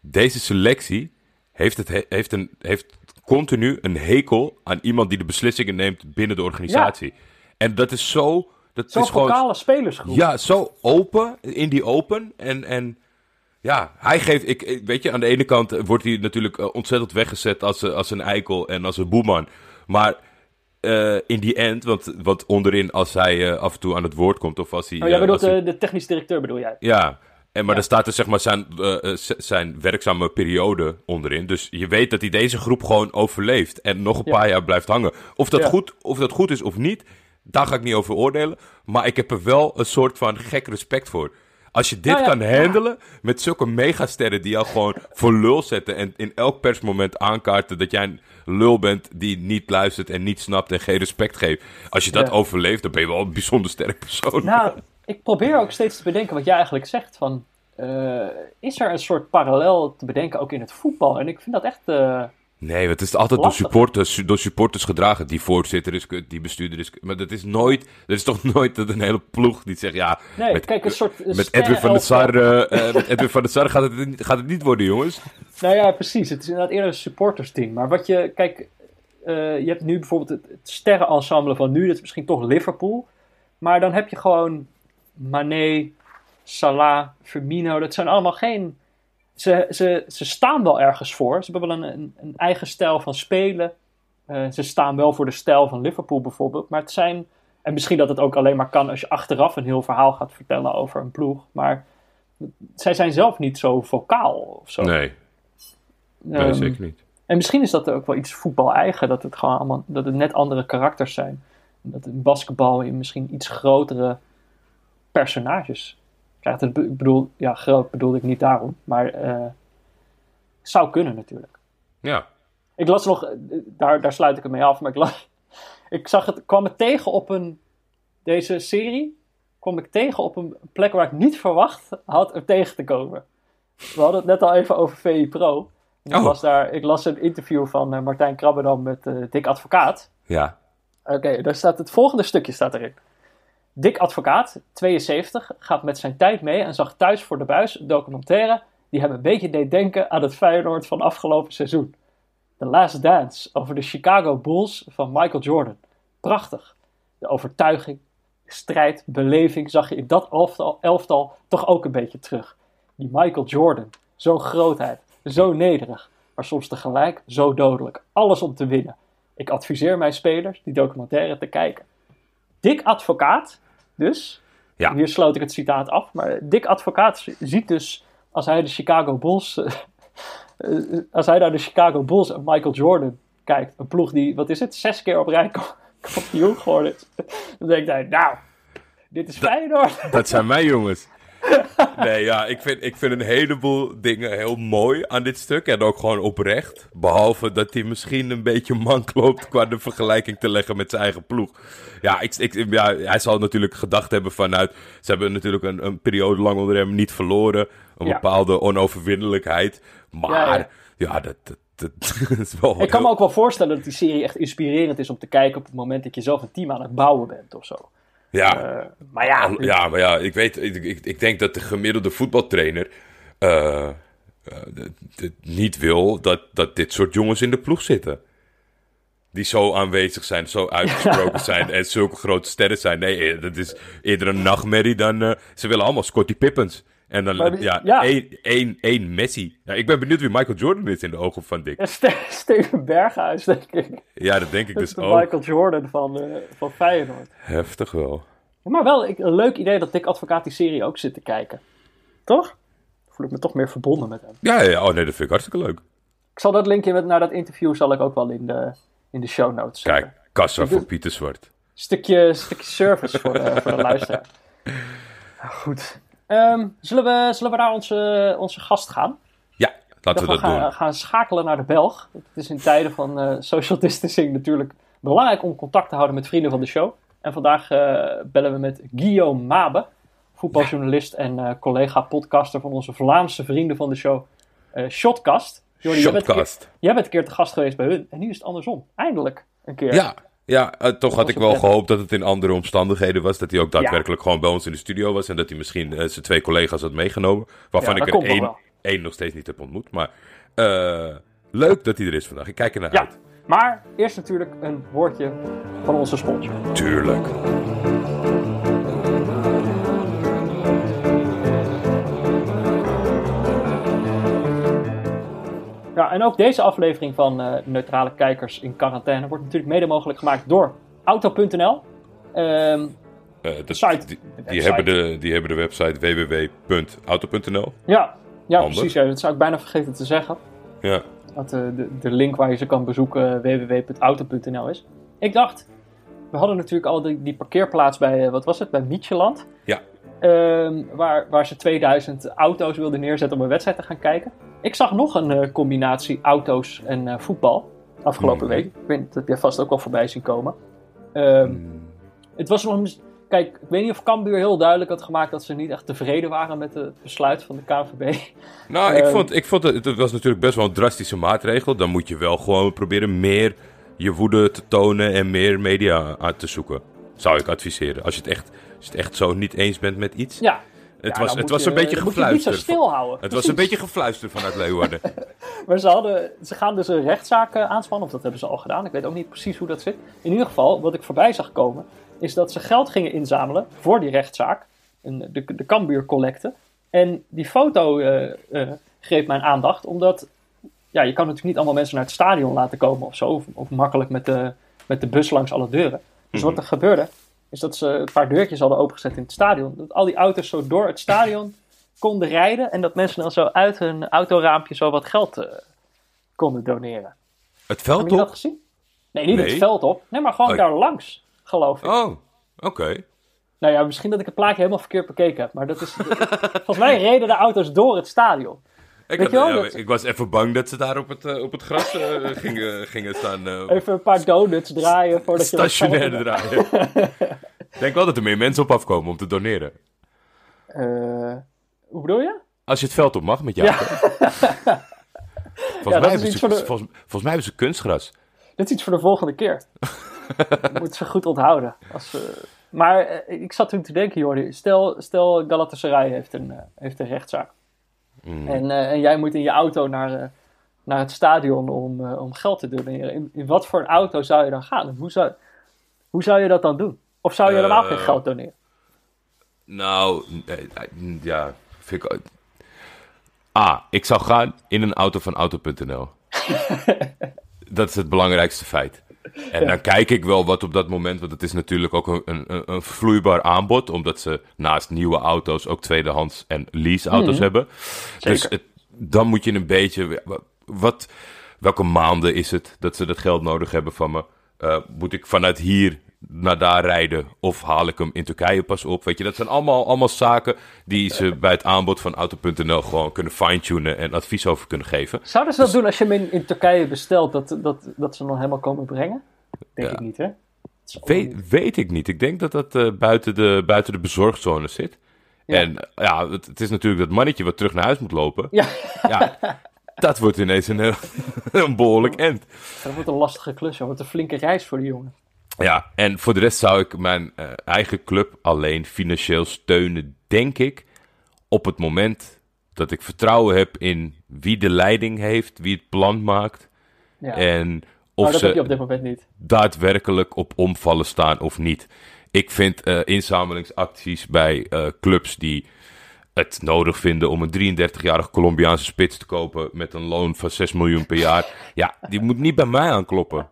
deze selectie heeft, het, heeft, een, heeft continu een hekel aan iemand die de beslissingen neemt binnen de organisatie. Ja. En dat is zo dat Zo'n is gewoon, lokale spelersgroep. Ja, zo open, in die open. En, en ja, hij geeft, ik, weet je, aan de ene kant wordt hij natuurlijk eh, ontzettend weggezet als, eh, als een eikel en als een boeman. Maar uh, in die end, want, want onderin als hij uh, af en toe aan het woord komt of als hij... Oh, jij bedoelt hij, de, technisch directeur bedoel jij? Ja, en, maar ja. er staat er zeg maar zijn, uh, zijn werkzame periode onderin. Dus je weet dat hij deze groep gewoon overleeft en nog een ja. paar jaar blijft hangen. Of dat, ja. goed, of dat goed is of niet, daar ga ik niet over oordelen. Maar ik heb er wel een soort van gek respect voor. Als je dit Nou ja, kan handelen met zulke megasterren die jou gewoon voor lul zetten en in elk persmoment aankaarten dat jij een lul bent die niet luistert en niet snapt en geen respect geeft. Als je dat Ja. overleeft, dan ben je wel een bijzonder sterk persoon. Nou, ik probeer ook steeds te bedenken wat jij eigenlijk zegt. Van, eh, is er een soort parallel te bedenken ook in het voetbal? En ik vind dat echt... eh, Nee, het is altijd door supporters, door supporters gedragen. Die voorzitter is kut, die bestuurder is kut. Maar dat is nooit, dat is toch nooit dat een hele ploeg die zegt, ja, nee, met, kijk, een soort... een met Edwin van der. Sar, eh, eh, met Edwin van der Sar gaat het, niet- gaat het niet worden, jongens. Nou ja, precies. Het is inderdaad eerder een supportersteam. Maar wat je... Kijk, eh, je hebt nu bijvoorbeeld het, het sterrenensemble van nu. Dat is misschien toch Liverpool. Maar dan heb je gewoon Mané, Salah, Firmino. Dat zijn allemaal geen... Ze, ze, ze staan wel ergens voor. Ze hebben wel een, een, een eigen stijl van spelen. Eh, ze staan wel voor de stijl van Liverpool bijvoorbeeld. Maar het zijn... En misschien dat het ook alleen maar kan als je achteraf een heel verhaal gaat vertellen over een ploeg. Maar zij zijn zelf niet zo vocaal of zo. Nee, nee Ehm, zeker niet. en misschien is dat ook wel iets voetbal eigen, dat het gewoon allemaal, dat het net andere karakters zijn. Dat in basketbal je misschien iets grotere personages krijgt. Ik bedoel, ja, groot bedoelde ik niet daarom, maar eh, zou kunnen natuurlijk. Ja, Ik las nog, eh, daar, daar sluit ik het mee af, maar ik, las, ik zag het, kwam het tegen op een, deze serie, kwam ik tegen op een plek waar ik niet verwacht had er tegen te komen. We hadden het net al even over VI Pro. Ik, Oh. was daar, ik las een interview van eh, Martijn Krabbedam met eh, Dick Advocaat. ja. Oké, daar staat het volgende stukje staat erin. Dick Advocaat, 72, gaat met zijn tijd mee en zag thuis voor de buis een documentaire die hem een beetje deed denken aan het Feyenoord van afgelopen seizoen. The Last Dance over de Chicago Bulls van Michael Jordan. Prachtig. De overtuiging, strijd, beleving zag je in dat elftal, elftal toch ook een beetje terug. Die Michael Jordan, zo'n grootheid, zo nederig, maar soms tegelijk zo dodelijk. Alles om te winnen. Ik adviseer mijn spelers die documentaire te kijken. Dick Advocaat, dus, Ja. hier sloot ik het citaat af, maar Dick Advocaat ziet dus, als hij de Chicago Bulls, eh, eh, als hij naar de Chicago Bulls en Michael Jordan kijkt, een ploeg die, wat is het, zes keer op rij kam- kampioen geworden is, dan denkt hij, nou, dit is Feyenoord. Dat zijn mijn jongens. Nee, ja, ik vind, ik vind een heleboel dingen heel mooi aan dit stuk. En ook gewoon oprecht. Behalve dat hij misschien een beetje mank loopt qua de vergelijking te leggen met zijn eigen ploeg. Ja, ik, ik, ja hij zal natuurlijk gedacht hebben vanuit... Ze hebben natuurlijk een, een periode lang onder hem niet verloren. Een Ja. bepaalde onoverwinnelijkheid. Maar Ja, ja, dat, dat. Ik kan me ook wel voorstellen dat die serie echt inspirerend is om te kijken op het moment dat je zelf een team aan het bouwen bent of zo. Ja, Eh, maar ja, Ja, maar ja, ik weet, ik, ik, ik denk dat de gemiddelde voetbaltrainer eh, eh, niet wil dat, dat dit soort jongens in de ploeg zitten. Die zo aanwezig zijn, zo uitgesproken zijn en zulke grote sterren zijn. Nee, dat is eerder een nachtmerrie dan... ze willen allemaal Scottie Pippens. En dan, Maar ja, ja. Één, één, één Messi. Ja, ik ben benieuwd wie Michael Jordan is in de ogen van Dick. Ja, Steven Berghuis, denk ik. Ja, dat denk ik Dat dus de ook. Michael Jordan van, eh, van Feyenoord. Heftig wel. Maar wel ik, een leuk idee dat Dick Advocaat die serie ook zit te kijken. Toch? Voel ik me toch meer verbonden met hem. Ja, ja, oh nee, dat vind ik hartstikke leuk. Ik zal dat linkje met, naar dat interview zal ik ook wel in de, in de show notes zetten. Kijk, kassa voor Pieter Zwart. Stukje, stukje service voor de, voor de luisteraar. Nou, goed. Ehm, zullen, we, zullen we naar onze, onze gast gaan? Ja, laten we we dat gaan, doen. gaan schakelen naar de Belg. Het is in tijden van eh, social distancing natuurlijk belangrijk om contact te houden met vrienden van de show. En vandaag eh, bellen we met Guillaume Mabe, voetbaljournalist en eh, collega-podcaster van onze Vlaamse vrienden van de show, Shotcast. Jordi, jij bent, keer, Shotcast. jij bent een keer te gast geweest bij hun en nu is het andersom. Eindelijk een keer. Ja, ja eh, toch had ik wel gehoopt dat het in andere omstandigheden was. Dat hij ook daadwerkelijk gewoon bij ons in de studio was. En dat hij misschien eh, zijn twee collega's had meegenomen. Waarvan Ja, ik er één, één nog steeds niet heb ontmoet. Maar eh, leuk dat hij er is vandaag. Ik kijk er naar Ja, uit. maar eerst natuurlijk een woordje van onze sponsor. Tuurlijk. Ja, en ook deze aflevering van eh, Neutrale Kijkers in Quarantaine wordt natuurlijk mede mogelijk gemaakt door Auto.nl. Ehm, Eh, dat- site. die, De hebben de, die hebben de website www.auto.nl. ja, ja Handig. precies. Ja, dat zou ik bijna vergeten te zeggen. Ja. Dat eh, de, de link waar je ze kan bezoeken www.auto.nl is. Ik dacht, we hadden natuurlijk al die, die parkeerplaats bij, wat was het, bij Mietjeland. Ja. Ehm, waar, waar ze 2000 auto's wilden neerzetten om een wedstrijd te gaan kijken. Ik zag nog een eh, combinatie auto's en eh, voetbal afgelopen week. Ik weet, dat heb je vast ook wel voorbij zien komen. Ehm, Het was nog Kijk, ik weet niet of Cambuur heel duidelijk had gemaakt dat ze niet echt tevreden waren met het besluit van de KNVB. Nou, ik Ehm. vond, ik vond het, het was natuurlijk best wel een drastische maatregel. Dan moet je wel gewoon proberen meer je woede te tonen en meer media aan te zoeken. Zou ik adviseren. Als je het echt, als je het echt zo niet eens bent met iets. Ja, het ja, was, het was je- een beetje dan moet je het niet zo gefluister. stilhouden. Het was een beetje gefluister vanuit Leeuwarden. Maar ze, hadden, ze gaan dus een rechtszaak eh, aanspannen, of dat hebben ze al gedaan. Ik weet ook niet precies hoe dat zit. In ieder geval, wat ik voorbij zag komen, is dat ze geld gingen inzamelen voor die rechtszaak. Een, de, de Cambuur collecte. En die foto eh, eh, greep mijn aandacht, omdat ja, je kan natuurlijk niet allemaal mensen naar het stadion laten komen of zo. Of, of makkelijk met de, met de bus langs alle deuren. Dus wat er gebeurde, is dat ze een paar deurtjes hadden opengezet in het stadion. Dat al die auto's zo door het stadion konden rijden. En dat mensen dan zo uit hun autoraampje zo wat geld eh, konden doneren. Het Heb veld je dat gezien? Nee, niet Nee. het veld op. Nee, maar gewoon Oh. daar langs, geloof ik. Oh, oké. Nou ja, misschien dat ik het plaatje helemaal verkeerd bekeken heb. Maar dat is, volgens mij reden de auto's door het stadion. Ik, Weet had- je wel, ja, dat- ik was even bang dat ze daar op het, eh, op het gras eh, gingen, gingen staan. Even een paar donuts draaien voordat je... stationair draaien. Ik denk wel dat er meer mensen op afkomen om te doneren. Eh, hoe bedoel je? Als je het veld op mag met jou. Ja. Volgens, mij hebben ze, de- volgens, volgens mij hebben ze kunstgras. Dit is iets voor de volgende keer. Moet ze goed onthouden. Als, maar eh, ik zat toen te denken, Jordi. Stel, stel Galatasaray heeft een, eh, heeft een rechtszaak. Mm. En, en jij moet in je auto naar, naar het stadion om, om geld te doneren. In, in wat voor een auto zou je dan gaan? Hoe zou, hoe zou je dat dan doen? Of zou je helemaal Eh, geen geld doneren? Nou, nee, nee, ja, vind ik... A, ik zou gaan in een auto van Auto.nl. dat is het belangrijkste feit. En dan kijk ik wel wat op dat moment, want het is natuurlijk ook een, een, een vloeibaar aanbod, omdat ze naast nieuwe auto's ook tweedehands en leaseauto's Mhm. hebben. Dus het, dan moet je een beetje, wat, welke maanden is het dat ze dat geld nodig hebben van me? Eh, moet ik vanuit hier naar daar rijden of haal ik hem in Turkije pas op? Weet je, dat zijn allemaal, allemaal zaken die ze bij het aanbod van Auto.nl gewoon kunnen fine-tunen en advies over kunnen geven. Zouden ze dat doen als je hem in, in Turkije bestelt, dat, dat, dat ze hem dan helemaal komen brengen? Denk Ja. ik niet, hè? Weet, weet ik niet. Ik denk dat dat eh, buiten, de, buiten de bezorgzone zit. Ja. En eh, ja, het, het is natuurlijk dat mannetje wat terug naar huis moet lopen. Ja, Ja, dat wordt ineens een, een behoorlijk end. dat wordt een lastige klus. Dat wordt een flinke reis voor die jongen. Ja, en voor de rest zou ik mijn eh, eigen club alleen financieel steunen, denk ik, op het moment dat ik vertrouwen heb in wie de leiding heeft, wie het plan maakt Ja. en of dat op ze dit moment niet. daadwerkelijk op omvallen staan of niet. Ik vind eh, inzamelingsacties bij eh, clubs die het nodig vinden om een 33-jarige Colombiaanse spits te kopen met een loon van 6 miljoen per jaar. Ja, die moet niet bij mij aankloppen.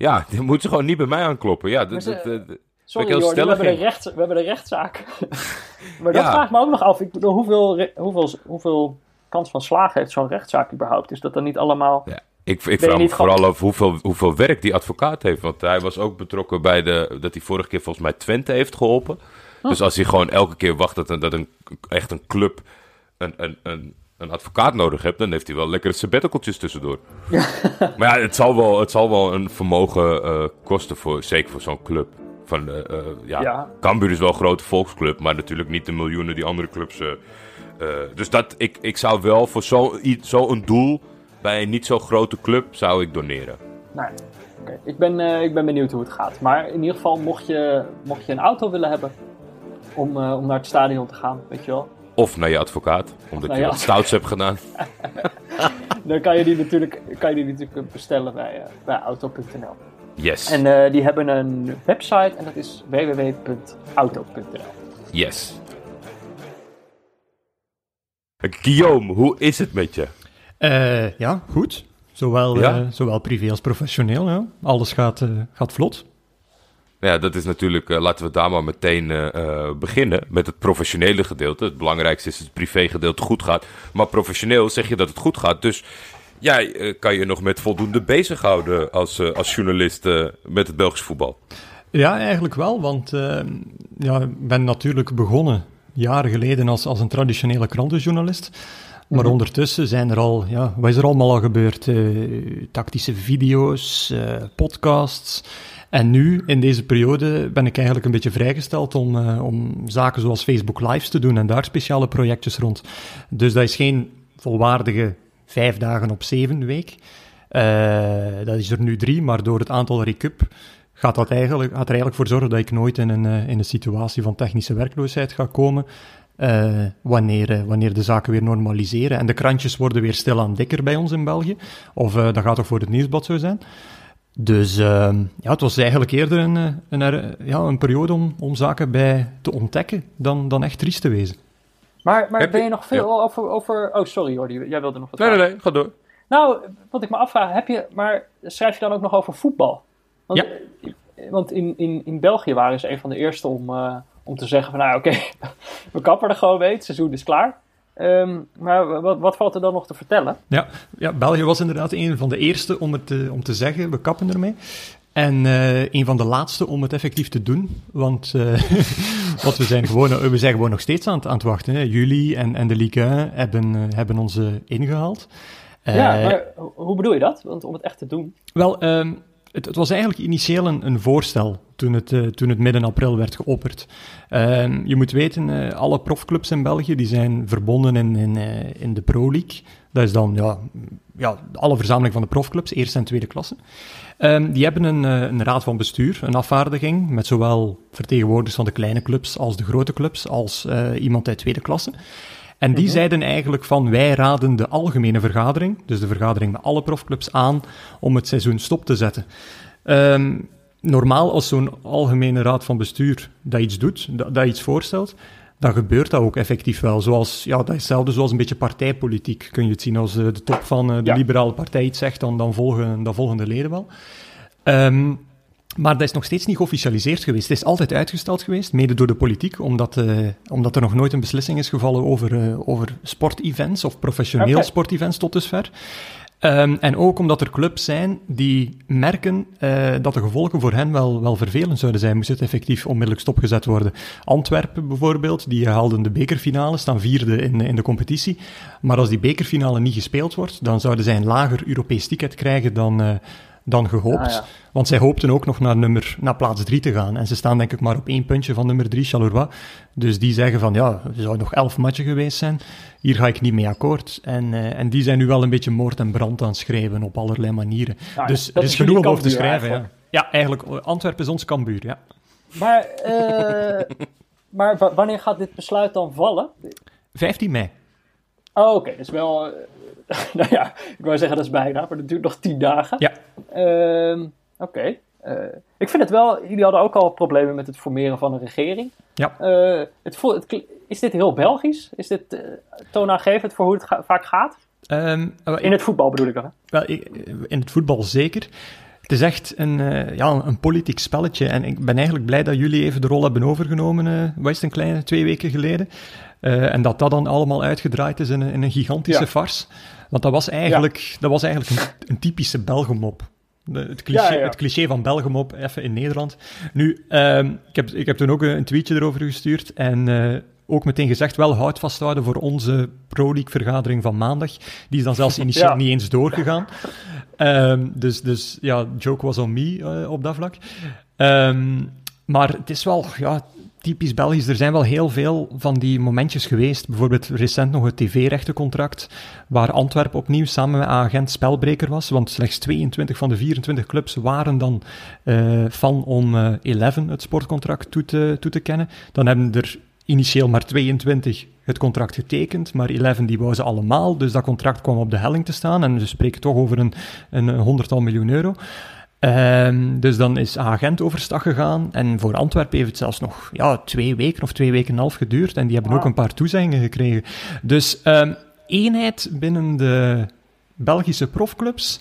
Ja, die moet ze gewoon niet bij mij aankloppen. Ja, dat, ze- dat, dat- Sorry heel we hebben, de we hebben de rechtszaak. maar dat Ja. vraagt me ook nog af. Ik bedoel, hoeveel, hoeveel, hoeveel kans van slagen heeft zo'n rechtszaak überhaupt? Is dat dan niet allemaal... Ja, ik, ik vraag me vooral af hoeveel, hoeveel werk die advocaat heeft. Want hij was ook betrokken bij de. dat hij vorige keer volgens mij Twente heeft geholpen. Dus als hij gewoon elke keer wacht dat, een, dat een, echt een club een, een, een, een advocaat nodig heeft, dan heeft hij wel lekkere sabbaticaltjes tussendoor. maar ja, het zal wel, het zal wel een vermogen eh, kosten, voor, zeker voor zo'n club. Van, eh, eh, ja, Ja. Cambuur is wel een grote volksclub, maar natuurlijk niet de miljoenen die andere clubs. eh, eh, dus dat, ik, ik zou wel voor zo'n zo een doel bij een niet zo grote club zou ik doneren. Nou, oké. ik, ben, eh, ik ben benieuwd hoe het gaat. Maar in ieder geval, mocht je, mocht je een auto willen hebben om, eh, om naar het stadion te gaan, weet je wel. Of naar je advocaat, omdat Nou je ja. wat stouts hebt gedaan. Dan kan je die natuurlijk, kan je die natuurlijk bestellen bij, eh, bij auto.nl. Yes, En eh, die hebben een website en dat is www.auto.nl. yes. Guillaume, hoe is het met je? Eh, ja, goed. Zowel, Ja? eh, zowel privé als professioneel. Ja. Alles gaat, eh, gaat vlot. Ja, dat is natuurlijk, eh, laten we daar maar meteen eh, eh, beginnen met het professionele gedeelte. Het belangrijkste is dat het privégedeelte goed gaat. Maar professioneel zeg je dat het goed gaat. Dus jij kan je nog met voldoende bezighouden als, als journalist met het Belgisch voetbal. Ja, eigenlijk wel, want ja, ik ben natuurlijk begonnen jaren geleden als, als een traditionele krantenjournalist. Maar Mhm. ondertussen zijn er al, ja, wat is er allemaal al gebeurd? Tactische video's, podcasts. En nu, in deze periode, ben ik eigenlijk een beetje vrijgesteld om, eh, om zaken zoals Facebook Lives te doen en daar speciale projectjes rond. Dus dat is geen volwaardige vijf dagen op zeven week. Eh, dat is er nu drie, maar door het aantal recup gaat, dat eigenlijk, gaat er eigenlijk voor zorgen dat ik nooit in een, eh, in een situatie van technische werkloosheid ga komen. wanneer, wanneer de zaken weer normaliseren. En de krantjes worden weer stilaan dikker bij ons in België. Of eh, dat gaat toch voor het nieuwsblad zo zijn. Dus eh, ja, het was eigenlijk eerder een, eh, een, ja, een periode om, om zaken bij te ontdekken dan, dan echt triest te wezen. Maar, maar Heb ben je- je nog veel over, over... Oh, sorry Jordi, jij wilde nog wat Nee, nee, vragen. nee, ga door. Nou, wat ik me afvraag, heb je, maar schrijf je dan ook nog over voetbal? Want, Ja. eh, Want in, in, in België waren ze een van de eerste om, eh, om te zeggen van, nou oké, we kappen er gewoon mee, het seizoen is klaar. Ehm, maar wat, wat valt er dan nog te vertellen? Ja, ja, België was inderdaad een van de eerste om, het, te- om te zeggen, we kappen ermee. En eh, een van de laatste om het effectief te doen. Want, eh, want we, zijn gewoon, we zijn gewoon nog steeds aan het, aan het wachten. Hè. Jullie en, en de Ligue 1 hebben, eh, hebben ons eh, ingehaald. ja, Eh, maar ho- hoe bedoel je dat? Want om het echt te doen. Wel, ehm, het, was eigenlijk initieel een, een voorstel toen het, eh, toen het midden april werd geopperd. Ehm, je moet weten, eh, alle profclubs in België die zijn verbonden in, in, eh, in de Pro League. Dat is dan ja, ja, alle verzameling van de profclubs, eerste en tweede klasse. Ehm, die hebben een, een raad van bestuur, een afvaardiging, met zowel vertegenwoordigers van de kleine clubs als de grote clubs, als iemand uit tweede klasse. En die zeiden eigenlijk van wij raden de algemene vergadering, dus de vergadering met alle profclubs aan, om het seizoen stop te zetten. Ehm, normaal als zo'n algemene raad van bestuur dat iets doet, dat, dat iets voorstelt, dan gebeurt dat ook effectief wel. Zoals, ja, dat is hetzelfde zoals een beetje partijpolitiek, kun je het zien. Als eh, de top van eh, de Ja. liberale partij iets zegt, dan, dan, volgen, dan volgen de leden wel. Ehm, maar dat is nog steeds niet geofficialiseerd geweest. Het is altijd uitgesteld geweest, mede door de politiek, omdat, eh, omdat er nog nooit een beslissing is gevallen over, eh, over sportevents of professioneel Oké. sportevents tot dusver. Ehm, en ook omdat er clubs zijn die merken eh, dat de gevolgen voor hen wel, wel vervelend zouden zijn, moest het effectief onmiddellijk stopgezet worden. Antwerpen bijvoorbeeld, die haalden de bekerfinale, staan vierde in, in de competitie. Maar als die bekerfinale niet gespeeld wordt, dan zouden zij een lager Europees ticket krijgen dan, dan gehoopt. Ah, ja. Want zij hoopten ook nog naar, nummer, naar plaats 3 te gaan. En ze staan denk ik maar op één puntje van nummer 3, Charleroi. Dus die zeggen van, ja, er zouden nog elf matchen geweest zijn. Hier ga ik niet mee akkoord. En, eh, en die zijn nu wel een beetje moord en brand aan het schrijven op allerlei manieren. ja, dus er is genoeg om over te schrijven, ja. eigenlijk. Ja, eigenlijk, eh, Antwerpen is ons Cambuur, ja. Maar, eh, maar wa- wanneer gaat dit besluit dan vallen? 15 mei. Oh, oké, dus wel... nou ja, ik wou zeggen dat is bijna, maar dat duurt nog tien dagen. Ja. Ehm, Oké. Eh, ik vind het wel... Jullie hadden ook al problemen met het formeren van een regering. Ja. Eh, het is dit heel Belgisch? Is dit eh, toonaangevend voor hoe het ga- vaak gaat? Ehm, eh, In het voetbal bedoel ik dan. Wel, in het voetbal zeker. Het is echt een, ja, een politiek spelletje. En ik ben eigenlijk blij dat jullie even de rol hebben overgenomen, is het, een kleine twee weken geleden. En dat dat dan allemaal uitgedraaid is in een, in een gigantische Ja. farce. Want dat was eigenlijk, dat was eigenlijk een, een typische Belgemop. Het cliché, Ja, het cliché van Belgemop, even in Nederland. Nu, ehm, ik, heb, ik heb toen ook een, tweetje erover gestuurd. En eh, ook meteen gezegd, wel hout vasthouden voor onze Pro League vergadering van maandag. Die is dan zelfs initieel Ja. niet eens doorgegaan. Ehm, dus, dus ja, joke was on me eh, op dat vlak. Ehm, maar het is wel ja, typisch Belgisch. Er zijn wel heel veel van die momentjes geweest. Bijvoorbeeld recent nog het tv-rechtencontract, waar Antwerpen opnieuw samen met agent spelbreker was. Want slechts 22 van de 24 clubs waren dan eh, van om eh 11 het sportcontract toe te, toe te kennen. Dan hebben er initieel maar 22 het contract getekend, maar 11 die wou ze allemaal. Dus dat contract kwam op de helling te staan. En we spreken toch over een, een honderdtal miljoen euro. Ehm, dus dan is agent overstag gegaan. En voor Antwerpen heeft het zelfs nog ja, twee weken of twee weken en een half geduurd. En die hebben ook een paar toezeggingen gekregen. Dus ehm, eenheid binnen de Belgische profclubs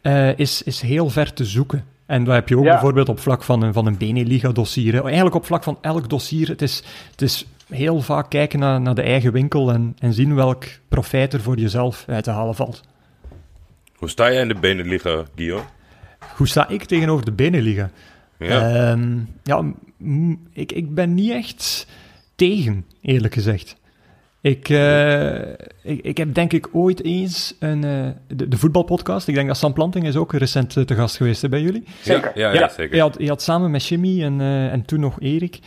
eh, is, is heel ver te zoeken. En dat heb je ook Ja. bijvoorbeeld op vlak van een, van een Beneliga-dossier. Eigenlijk op vlak van elk dossier. Het is, het is heel vaak kijken naar, naar de eigen winkel en, en zien welk profijt er voor jezelf uit te halen valt. Hoe sta jij in de Beneliga, Guillaume? Hoe sta ik tegenover de Beneliga? Ja. Ehm, ja, ik, ik ben niet echt tegen, eerlijk gezegd. Ik, uh, ik, ik, heb denk ik ooit eens een, uh, de, de, voetbalpodcast, ik denk dat Sam Planting is ook recent te gast geweest hè, bij jullie. Zeker. Ja, ja, ja zeker. Je had, je had, samen met Jimmy en, uh, en toen nog Erik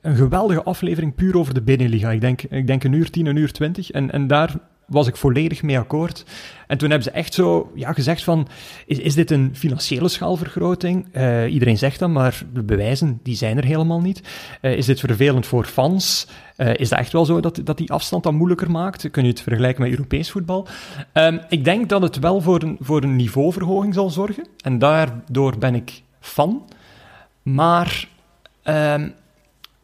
een geweldige aflevering puur over de Beneliga. Ik denk, ik denk een uur tien, een uur twintig. En, en daar was ik volledig mee akkoord. En toen hebben ze echt zo ja, gezegd van, is, is dit een financiële schaalvergroting? Uh, iedereen zegt dat, maar de bewijzen die zijn er helemaal niet. Uh, is dit vervelend voor fans? Uh, is dat echt wel zo dat, dat die afstand dan moeilijker maakt? Kun je het vergelijken met Europees voetbal? Um, ik denk dat het wel voor een, voor een niveauverhoging zal zorgen. En daardoor ben ik fan. Maar um,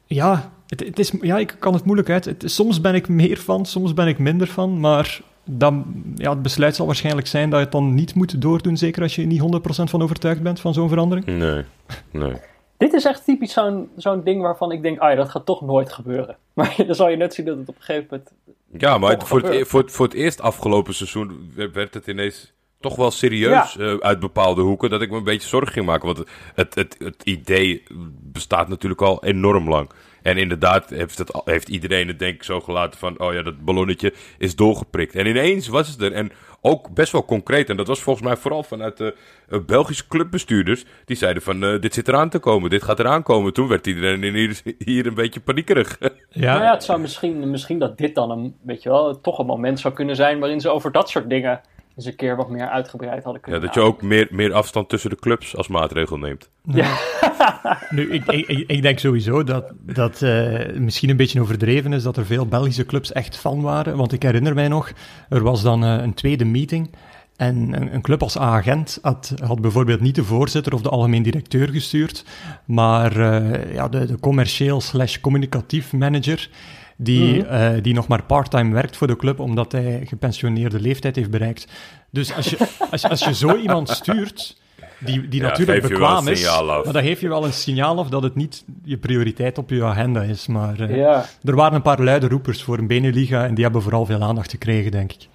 ja, het, het, is, ja, ik kan het moeilijk uit. Het, soms ben ik meer van, soms ben ik minder van. Maar dan, ja, het besluit zal waarschijnlijk zijn dat je het dan niet moet doordoen. Zeker als je niet 100% van overtuigd bent van zo'n verandering. Nee, nee. Dit is echt typisch zo'n zo'n ding waarvan ik denk, ah ja, dat gaat toch nooit gebeuren. Maar dan zal je net zien dat het op een gegeven moment. Ja, maar voor het, e- voor, het, voor het eerst afgelopen seizoen werd het ineens toch wel serieus ja. uh, uit bepaalde hoeken. Dat ik me een beetje zorgen ging maken. Want het, het, het idee bestaat natuurlijk al enorm lang. En inderdaad heeft, het, heeft iedereen het denk ik zo gelaten van... oh ja, dat ballonnetje is doorgeprikt. En ineens was het er. En ook best wel concreet. En dat was volgens mij vooral vanuit de uh, Belgische clubbestuurders. Die zeiden van, uh, dit zit eraan te komen, dit gaat eraan komen. Toen werd iedereen hier, hier een beetje paniekerig. Ja. Nou ja, het zou misschien, misschien dat dit dan een, weet je wel, toch een moment zou kunnen zijn... waarin ze over dat soort dingen eens een keer wat meer uitgebreid hadden kunnen Ja, dat je ook meer, meer afstand tussen de clubs als maatregel neemt. Ja. nu, ik, ik, ik, denk sowieso dat dat uh, misschien een beetje overdreven is dat er veel Belgische clubs echt fan waren. Want ik herinner mij nog, er was dan uh, een tweede meeting en een, een club als agent had, had, bijvoorbeeld niet de voorzitter of de algemeen directeur gestuurd, maar uh, ja, de, de commercieel slash communicatief manager die, mm -hmm. uh, die nog maar parttime werkt voor de club omdat hij gepensioneerde leeftijd heeft bereikt. Dus als je, als, als je zo iemand stuurt, die, die ja, natuurlijk bekwaam is, maar dan geef je wel een signaal af dat het niet je prioriteit op je agenda is. Maar uh, ja. er waren een paar luide roepers voor een Beneliga en die hebben vooral veel aandacht gekregen, denk ik.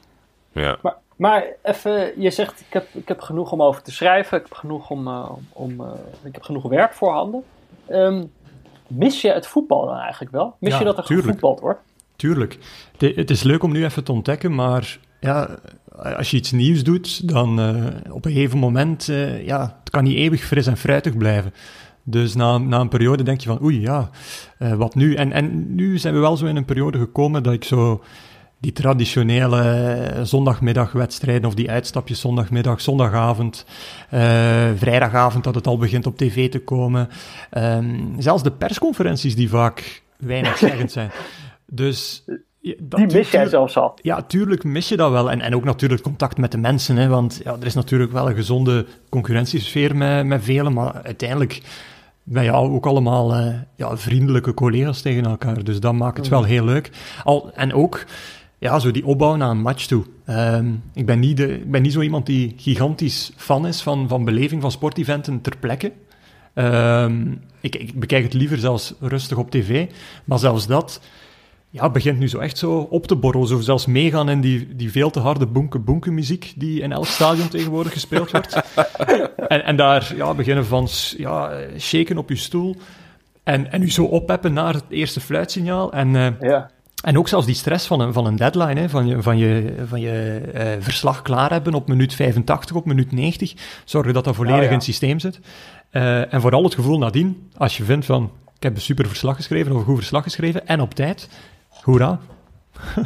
Ja. Maar, maar even, je zegt ik heb, ik heb genoeg om over te schrijven, ik heb genoeg, om, uh, om, uh, ik heb genoeg werk voorhanden. Um, Mis je het voetbal dan eigenlijk wel? Mis ja, je dat er tuurlijk. gevoetbald wordt? Tuurlijk. De, het is leuk om nu even te ontdekken, maar ja, als je iets nieuws doet, dan uh, op een gegeven moment, uh, ja, het kan niet eeuwig fris en fruitig blijven. Dus na, na een periode denk je van, oei, ja, uh, wat nu? En, en nu zijn we wel zo in een periode gekomen dat ik zo die traditionele zondagmiddagwedstrijden of die uitstapjes zondagmiddag, zondagavond, uh, vrijdagavond dat het al begint op tv te komen. Um, zelfs de persconferenties die vaak weinig zeggend zijn. Dus dat die mis jij zelfs al. Ja, tuurlijk mis je dat wel. En, en ook natuurlijk contact met de mensen. Hè, want ja, er is natuurlijk wel een gezonde concurrentiesfeer met, met velen. Maar uiteindelijk ben je ook allemaal uh, ja, vriendelijke collega's tegen elkaar. Dus dat maakt het wel heel leuk. Al, en ook ja, zo die opbouw naar een match toe. Um, ik, ben niet de, ik ben niet zo iemand die gigantisch fan is van, van beleving van sporteventen ter plekke. Um, ik, ik, bekijk het liever zelfs rustig op tv. Maar zelfs dat ja, begint nu zo echt zo op te borrelen. Zo zelfs meegaan in die, die veel te harde boenke-boenke muziek die in elk stadion tegenwoordig gespeeld wordt. en, en daar ja, beginnen van ja, shaken op je stoel. En, en u zo oppeppen naar het eerste fluitsignaal. En uh, ja. En ook zelfs die stress van een, van een deadline, hè, van je, van je, van je uh, verslag klaar hebben op minuut 85, op minuut 90, zorgen dat dat volledig ah, ja. in het systeem zit. Uh, en vooral het gevoel nadien, als je vindt van, ik heb een super verslag geschreven of een goed verslag geschreven, en op tijd, hoera.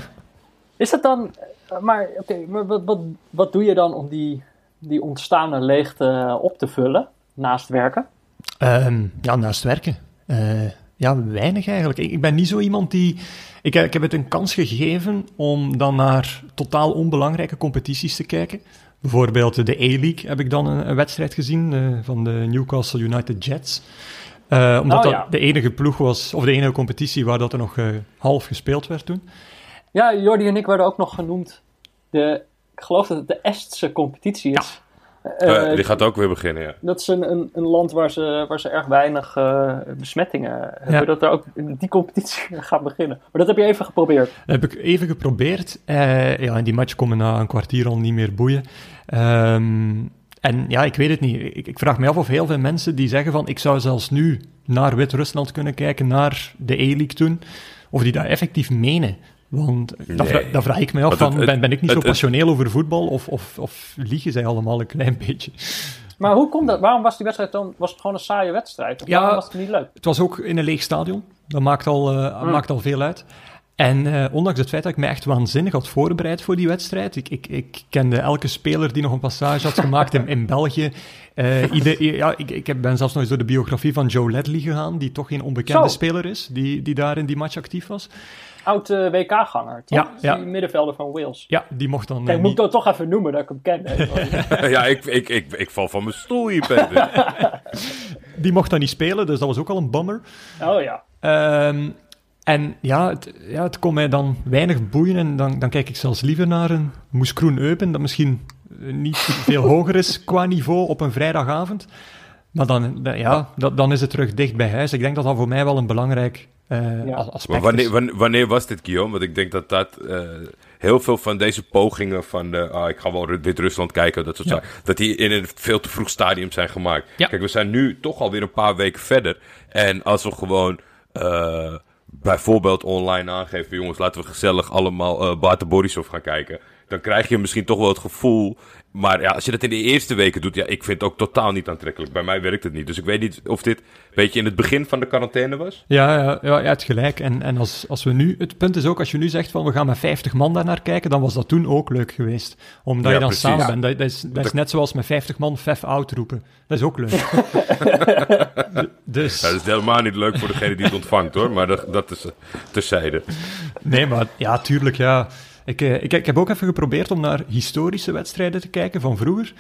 Is dat dan, maar oké, okay, maar wat, wat, wat doe je dan om die, die ontstaande leegte op te vullen, naast werken? Um, ja, naast werken. Uh, ja, weinig eigenlijk. Ik, ik, ben niet zo iemand die. Ik, ik heb het een kans gegeven om dan naar totaal onbelangrijke competities te kijken. Bijvoorbeeld de A-League heb ik dan een, een wedstrijd gezien uh, van de Newcastle United Jets. Uh, omdat oh, ja. dat de enige ploeg was, of de enige competitie waar dat er nog uh, half gespeeld werd toen. Ja, Jordi en ik werden ook nog genoemd. De, ik geloof dat het de Estse competitie is. Ja. Uh, die gaat ook weer beginnen, ja. Dat is een, een, een land waar ze, waar ze erg weinig uh, besmettingen hebben. Ja. Dat er ook die competitie gaat beginnen. Maar dat heb je even geprobeerd. Dat heb ik even geprobeerd. Uh, ja, en die match komen na een kwartier al niet meer boeien. Um, En ja, ik weet het niet. Ik, ik, vraag me af of heel veel mensen die zeggen van ik zou zelfs nu naar Wit-Rusland kunnen kijken, naar de E-League toen, of die dat effectief menen. Want nee. dat, vraag, vraag, ik me af, van, ben, ben, ik niet zo passioneel over voetbal of, of, of liegen zij allemaal een klein beetje? Maar hoe komt dat? Waarom was die wedstrijd dan? Was het gewoon een saaie wedstrijd? Of ja, was het niet leuk? Het was ook in een leeg stadion. Dat maakt al, uh, maakt al veel uit. En uh, ondanks het feit dat ik me echt waanzinnig had voorbereid voor die wedstrijd, ik, ik, ik kende elke speler die nog een passage had gemaakt in, in België. Uh, ieder, ja, ik, ik ben zelfs nog eens door de biografie van Joe Ledley gegaan, die toch geen onbekende Zo. speler is, die, die daar in die match actief was. Oud uh, WK-ganger, toch? Ja, ja. Die middenvelder van Wales. Ja, die mocht dan... Kijk, moet ik dat toch even noemen, dat ik hem ken. ja, ik, ik, ik, ik val van mijn stoel hier, die mocht dan niet spelen, dus dat was ook al een bummer. Oh ja. Um, en ja het, ja, het kon mij dan weinig boeien en dan, dan kijk ik zelfs liever naar een Moes Kroen Eupen, dat misschien niet veel hoger is qua niveau op een vrijdagavond. Maar dan, ja, dan is het terug dicht bij huis. Ik denk dat dat voor mij wel een belangrijk uh, ja. aspect maar wanneer, wanneer, wanneer, was dit, Guillaume? Want ik denk dat dat... Uh, heel veel van deze pogingen van de, ah, ik ga wel Wit-Rusland kijken, dat soort ja. zaken, dat die in een veel te vroeg stadium zijn gemaakt. Ja. Kijk, we zijn nu toch alweer een paar weken verder. En als we gewoon uh, bijvoorbeeld online aangeven, jongens, laten we gezellig allemaal uh, Bart Borisov gaan kijken. Dan krijg je misschien toch wel het gevoel. Maar ja, als je dat in de eerste weken doet, ja, ik vind het ook totaal niet aantrekkelijk. Bij mij werkt het niet. Dus ik weet niet of dit een beetje in het begin van de quarantaine was. Ja, ja, ja, ja het gelijk. En, en als, als we nu, het punt is ook, als je nu zegt van we gaan met 50 man daar naar kijken, dan was dat toen ook leuk geweest. Omdat ja, je dan precies. samen bent. Dat, dat, is, dat is net zoals met 50 man fef out roepen. Dat is ook leuk. dus... Ja, dat is helemaal niet leuk voor degene die het ontvangt hoor, maar dat, dat is uh, terzijde. Nee, maar ja, tuurlijk, ja. Ik, uh, ik, ik heb ook even geprobeerd om naar historische wedstrijden te kijken van vroeger.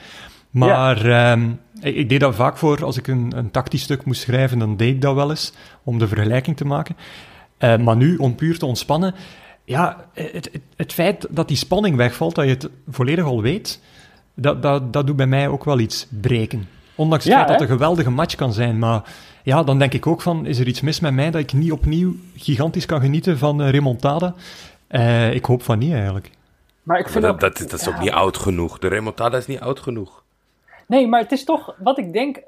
Maar ja. um, ik, ik, deed dat vaak voor, als ik een, een tactisch stuk moest schrijven, dan deed ik dat wel eens, om de vergelijking te maken. Uh, maar nu, om puur te ontspannen, ja, het, het, het, feit dat die spanning wegvalt, dat je het volledig al weet, dat, dat, dat doet bij mij ook wel iets breken. Ondanks het ja, feit dat het een geweldige match kan zijn, maar ja, dan denk ik ook van, is er iets mis met mij dat ik niet opnieuw gigantisch kan genieten van uh, remontada? Uh, ik hoop van niet eigenlijk. Maar ik vind maar dat, ook, dat, dat, is ook ja. niet oud genoeg. De remontada is niet oud genoeg. Nee, maar het is toch wat ik denk.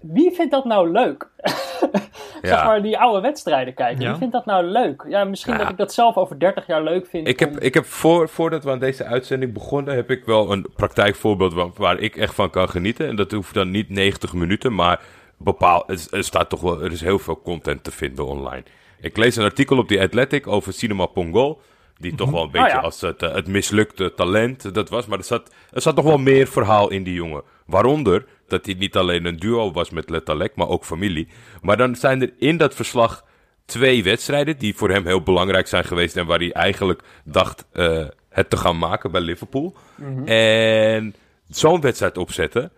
Wie vindt dat nou leuk? zeg maar die oude wedstrijden kijken. Ja. Wie vindt dat nou leuk? Ja, misschien dat ik dat zelf over 30 jaar leuk vind. Ik heb, ik heb voor, voordat we aan deze uitzending begonnen, heb ik wel een praktijkvoorbeeld waar, waar ik echt van kan genieten. En dat hoeft dan niet 90 minuten, maar bepaal, er, er staat toch wel, er is heel veel content te vinden online. Ik lees een artikel op die Athletic over Cinema Pongo. Die toch wel een beetje oh, ja. als het, het, mislukte talent dat was. Maar er zat, er zat nog wel meer verhaal in die jongen. Waaronder dat hij niet alleen een duo was met Letalek, maar ook familie. Maar dan zijn er in dat verslag twee wedstrijden die voor hem heel belangrijk zijn geweest. En waar hij eigenlijk dacht uh, het te gaan maken bij Liverpool. Mm -hmm. En zo'n wedstrijd opzetten.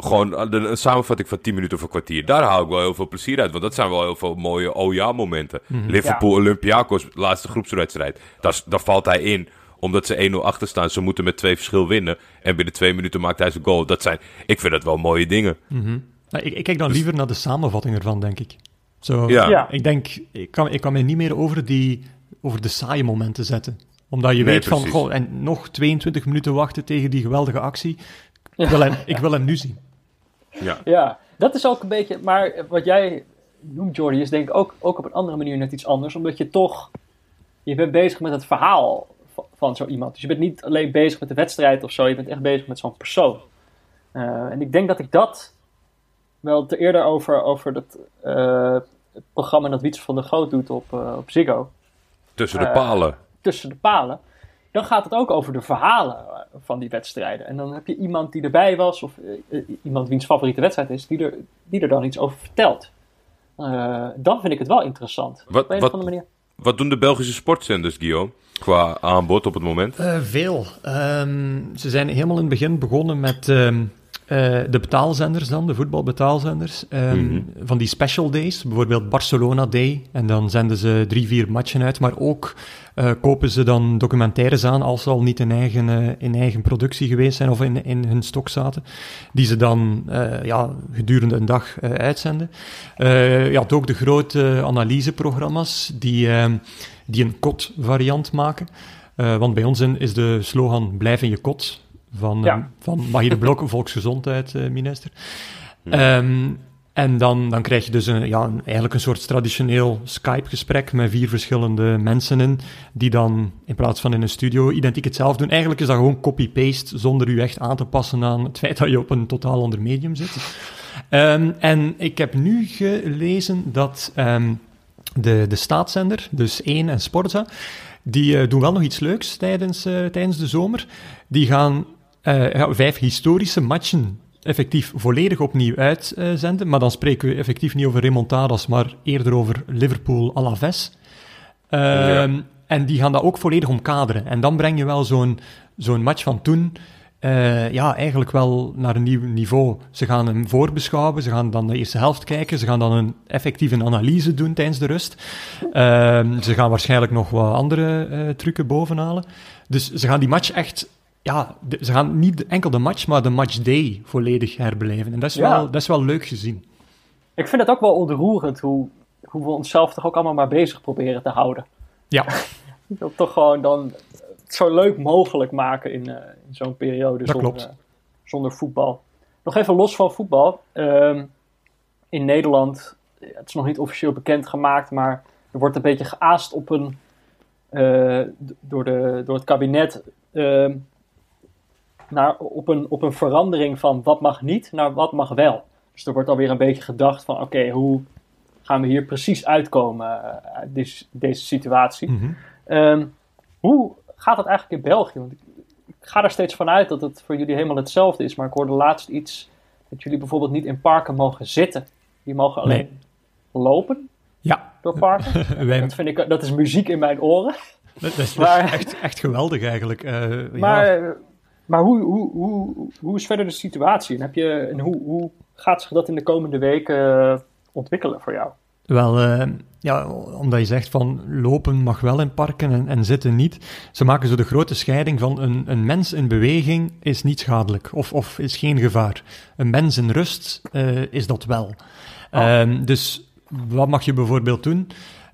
Gewoon een samenvatting van 10 minuten of een kwartier. Daar haal ik wel heel veel plezier uit. Want dat zijn wel heel veel mooie oh ja momenten. Mm -hmm. Liverpool, ja. Olympiakos, laatste groepswedstrijd. Daar valt hij in omdat ze 1-0 achter staan. Ze moeten met twee verschil winnen. En binnen twee minuten maakt hij zijn goal. Dat zijn, ik vind dat wel mooie dingen. Mm -hmm. nou, ik, ik, kijk dan dus... liever naar de samenvatting ervan, denk ik. Zo, ja. ja. Ik denk, ik kan, ik kan me niet meer over, die, over de saaie momenten zetten. Omdat je nee, weet precies. van, goh, en nog 22 minuten wachten tegen die geweldige actie. Ik wil hem, ik wil hem nu zien. Ja. ja, dat is ook een beetje. Maar wat jij noemt, Jordi, is denk ik ook, ook op een andere manier net iets anders. Omdat je toch. Je bent bezig met het verhaal van, van zo iemand. Dus je bent niet alleen bezig met de wedstrijd of zo. Je bent echt bezig met zo'n persoon. Uh, en ik denk dat ik dat wel te eerder over, over dat, uh, het programma dat Wietse van der Goot doet op, uh, op Ziggo. Tussen de palen. tussen de palen dan gaat het ook over de verhalen van die wedstrijden. En dan heb je iemand die erbij was, of uh, iemand wiens favoriete wedstrijd is, die er, die er dan iets over vertelt. Uh, dan vind ik het wel interessant. Wat, op een wat, of andere manier. Wat doen de Belgische sportzenders, Guillaume, qua aanbod op het moment? Uh, veel. Um, ze zijn helemaal in het begin begonnen met um, uh, de betaalzenders dan, de voetbalbetaalzenders. Um, mm -hmm. Van die special days, bijvoorbeeld Barcelona Day. En dan zenden ze drie, vier matchen uit. Maar ook uh, kopen ze dan documentaires aan, als ze al niet in eigen, uh, in eigen productie geweest zijn of in, in hun stok zaten. Die ze dan ja, gedurende een dag uitzenden. je had ook de grote analyseprogramma's die, die een kot variant maken. want bij ons in, is de slogan blijf in je kot. Van, Ja. eh, van Magie de Blok, volksgezondheid, eh, minister. Ehm, en dan, dan krijg je dus een, ja, een- eigenlijk een soort traditioneel Skype-gesprek met vier verschillende mensen in, die dan in plaats van in een studio identiek hetzelfde doen. Eigenlijk is dat gewoon copy-paste, zonder u echt aan te passen aan het feit dat je op een totaal ander medium zit. Ehm, en ik heb nu gelezen dat ehm, de, de staatszender, dus 1 en Sporza, die eh, doen wel nog iets leuks tijdens, eh, tijdens de zomer. Die gaan eh, ja, vijf historische matchen effectief volledig opnieuw uitzenden. maar dan spreken we effectief niet over remontadas, maar eerder over Liverpool Alaves. Ehm En die gaan dat ook volledig omkaderen. En dan breng je wel zo'n zo'n match van toen eh, ja, eigenlijk wel naar een nieuw niveau. Ze gaan hem voorbeschouwen, ze gaan dan de eerste helft kijken, ze gaan dan een effectieve analyse doen tijdens de rust. Ehm, ze gaan waarschijnlijk nog wat andere eh trucken bovenhalen. Dus ze gaan die match echt... Ja, de- ze gaan niet enkel de match, maar de matchday volledig herbeleven. En dat is, Ja. wel, dat is wel leuk gezien. Ik vind het ook wel ontroerend hoe, hoe we onszelf toch ook allemaal maar bezig proberen te houden. Ja, Dat toch gewoon dan zo leuk mogelijk maken in, eh, in zo'n periode Dat zonder, klopt. eh, zonder voetbal. Nog even los van voetbal. Ehm, in Nederland, eh, het is nog niet officieel bekendgemaakt, maar er wordt een beetje geaast op een, door, de, door het kabinet ehm, naar, op, een, op een verandering van wat mag niet naar wat mag wel. Dus er wordt alweer een beetje gedacht van oké, hoe gaan we hier precies uitkomen eh, uit deze, deze situatie. Mhm. Ehm, hoe gaat het eigenlijk in België? Want ik, ik ga er steeds van uit dat het voor jullie helemaal hetzelfde is. Maar ik hoorde laatst iets dat jullie bijvoorbeeld niet in parken mogen zitten. Die mogen alleen lopen ja. door parken. Wij, Dat, vind ik, dat is muziek in mijn oren. dat is, dat is Maar- echt, echt geweldig eigenlijk. Eh, ja. Maar, hoe, hoe, hoe, hoe is verder de situatie? En, heb je, en hoe, hoe gaat zich dat in de komende weken eh, ontwikkelen voor jou? Wel, eh, ja, omdat je zegt van lopen mag wel in parken en, en zitten niet. Ze maken zo de grote scheiding van een, een mens in beweging is niet schadelijk of, of is geen gevaar. Een mens in rust eh, is dat wel. Ehm, dus wat mag je bijvoorbeeld doen?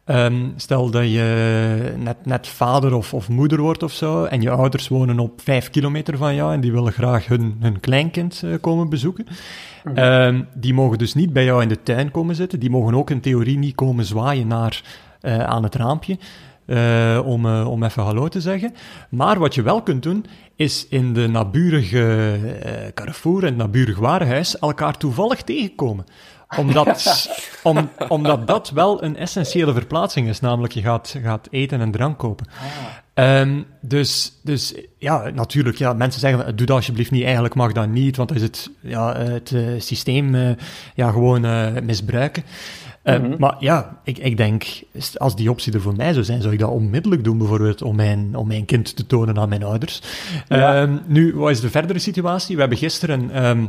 Ehm, stel dat je net, net vader of, of moeder wordt of zo en je ouders wonen op vijf kilometer van jou en die willen graag hun, hun kleinkind eh, komen bezoeken. Ehm, die mogen dus niet bij jou in de tuin komen zitten. Die mogen ook in theorie niet komen zwaaien naar, eh, aan het raampje. eh, om, om even hallo te zeggen. Maar wat je wel kunt doen, is in de naburige eh, Carrefour en het naburig warenhuis elkaar toevallig tegenkomen. Omdat, om, omdat dat wel een essentiële verplaatsing is, namelijk je gaat, gaat eten en drank kopen. Ehm, dus, dus ja, natuurlijk, ja, mensen zeggen, van, doe dat alsjeblieft niet, eigenlijk mag dat niet, want dan is het, ja, eh, het eh, systeem eh, ja, gewoon eh, misbruiken. Eh, Maar ja, ik, ik denk, als die optie er voor mij zou zijn, zou ik dat onmiddellijk doen, bijvoorbeeld om mijn, om mijn kind te tonen aan mijn ouders. Ja. Ehm, nu, wat is de verdere situatie? We hebben gisteren... ehm,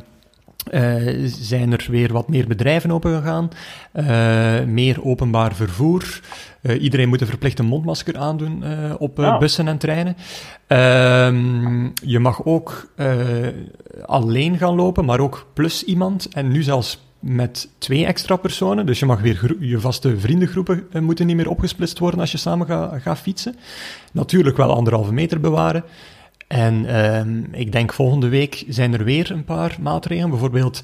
eh, zijn er weer wat meer bedrijven opengegaan, eh, meer openbaar vervoer. Eh, iedereen moet een verplichte mondmasker aandoen op bussen en treinen. Ehm, je mag ook alleen gaan lopen, maar ook plus iemand. En nu zelfs met twee extra personen. Dus je mag weer je vaste vriendengroepen moeten niet meer opgesplitst worden als je samen gaat gaat fietsen. Natuurlijk wel anderhalve meter bewaren. En ehm, ik denk volgende week zijn er weer een paar maatregelen. Bijvoorbeeld,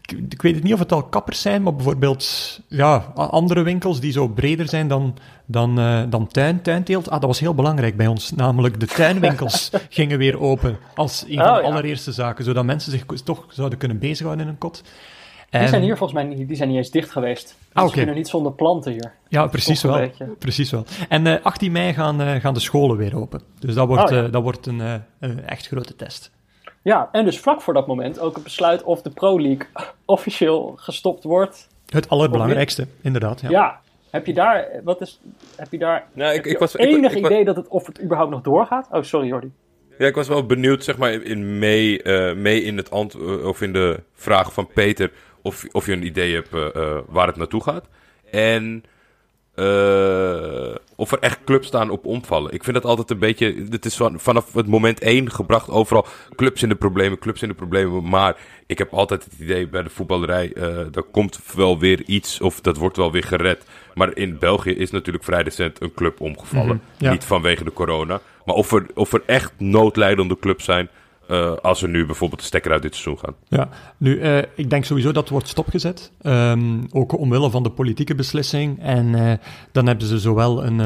ik, ik weet het niet of het al kappers zijn, maar bijvoorbeeld ja, andere winkels die zo breder zijn dan, dan, eh, dan tuin, tuinteelt. Ah, dat was heel belangrijk bij ons. Namelijk de tuinwinkels gingen weer open als een van Oh, de ja. allereerste zaken. Zodat mensen zich toch zouden kunnen bezighouden in een kot. Die En- zijn hier volgens mij niet, die zijn niet eens dicht geweest. Dus Ah, we oké. kunnen niet zonder planten hier. Ja, precies wel. beetje. Precies wel. En eh 18 mei gaan, eh, gaan de scholen weer open. Dus dat wordt, Oh, ja. eh, dat wordt een eh, een echt grote test. Ja, en dus vlak voor dat moment ook het besluit of de Pro League officieel gestopt wordt. Het allerbelangrijkste, inderdaad. Ja. Ja. Heb je daar, wat is, heb je daar Nou, ik, heb je ik was, enig ik, idee dat het, of het überhaupt nog doorgaat? Oh, sorry Jordi. ja, ik was wel benieuwd, zeg maar, in mee, eh, mee in het ant eh, of in de vraag van Peter, of, of je een idee hebt eh, eh, waar het naartoe gaat. En eh, of er echt clubs staan op omvallen. Ik vind dat altijd een beetje. Het is van, vanaf het moment één gebracht overal. Clubs in de problemen, clubs in de problemen. Maar ik heb altijd het idee bij de voetballerij. eh er komt wel weer iets. Of dat wordt wel weer gered. Maar in België is natuurlijk vrij recent een club omgevallen. Mhm, ja. Niet vanwege de corona. Maar of er, of er echt noodlijdende clubs zijn. Uh, als we nu bijvoorbeeld de stekker uit dit seizoen gaan. Ja, nu, uh, ik denk sowieso dat wordt stopgezet. Um, ook omwille van de politieke beslissing. En uh, dan hebben ze zowel een,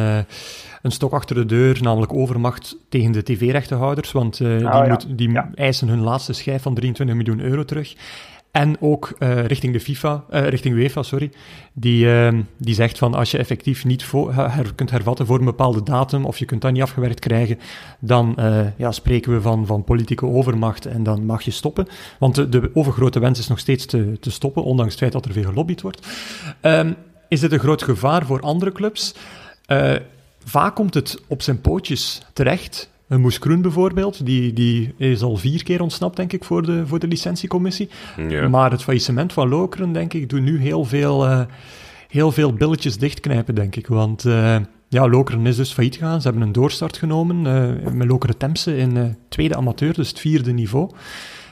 een stok achter de deur, namelijk overmacht tegen de tv-rechtenhouders. Want oh, die, ja. moet, die ja. eisen hun laatste schijf van 23 miljoen euro terug. En ook uh, richting de FIFA, uh, richting UEFA, sorry, die, uh, die zegt van als je effectief niet her kunt hervatten voor een bepaalde datum of je kunt dat niet afgewerkt krijgen, dan ja, spreken we van, van politieke overmacht en dan mag je stoppen. Want de, overgrote wens is nog steeds te, te stoppen, ondanks het feit dat er veel gelobbyd wordt. Um, is dit een groot gevaar voor andere clubs? vaak komt het op zijn pootjes terecht. Een Moes Kroen bijvoorbeeld, die, die is al vier keer ontsnapt, denk ik, voor de, voor de licentiecommissie. Ja. Maar het faillissement van Lokeren, denk ik, doet nu heel veel, uh, heel veel billetjes dichtknijpen, denk ik. Want uh, ja, Lokeren is dus failliet gegaan. Ze hebben een doorstart genomen uh, met Lokeren Temse in tweede amateur, dus het vierde niveau.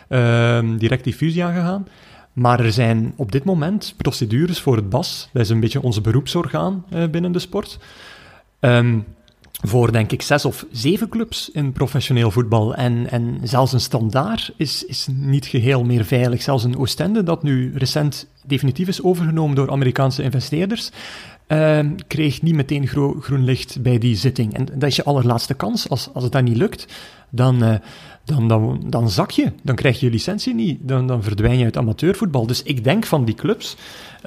Ehm, direct die fusie aangegaan. Maar er zijn op dit moment procedures voor het BAS. Dat is een beetje onze beroepsorgaan binnen de sport. Um, voor denk ik zes of zeven clubs in professioneel voetbal. En, en zelfs een standaard is, is niet geheel meer veilig. Zelfs een Oostende, dat nu recent definitief is overgenomen door Amerikaanse investeerders, uh, kreeg niet meteen groen licht bij die zitting. En dat is je allerlaatste kans. Als, als het dan niet lukt, dan, uh, dan, dan, dan zak je. Dan krijg je je licentie niet. Dan, dan verdwijn je uit amateurvoetbal. Dus ik denk van die clubs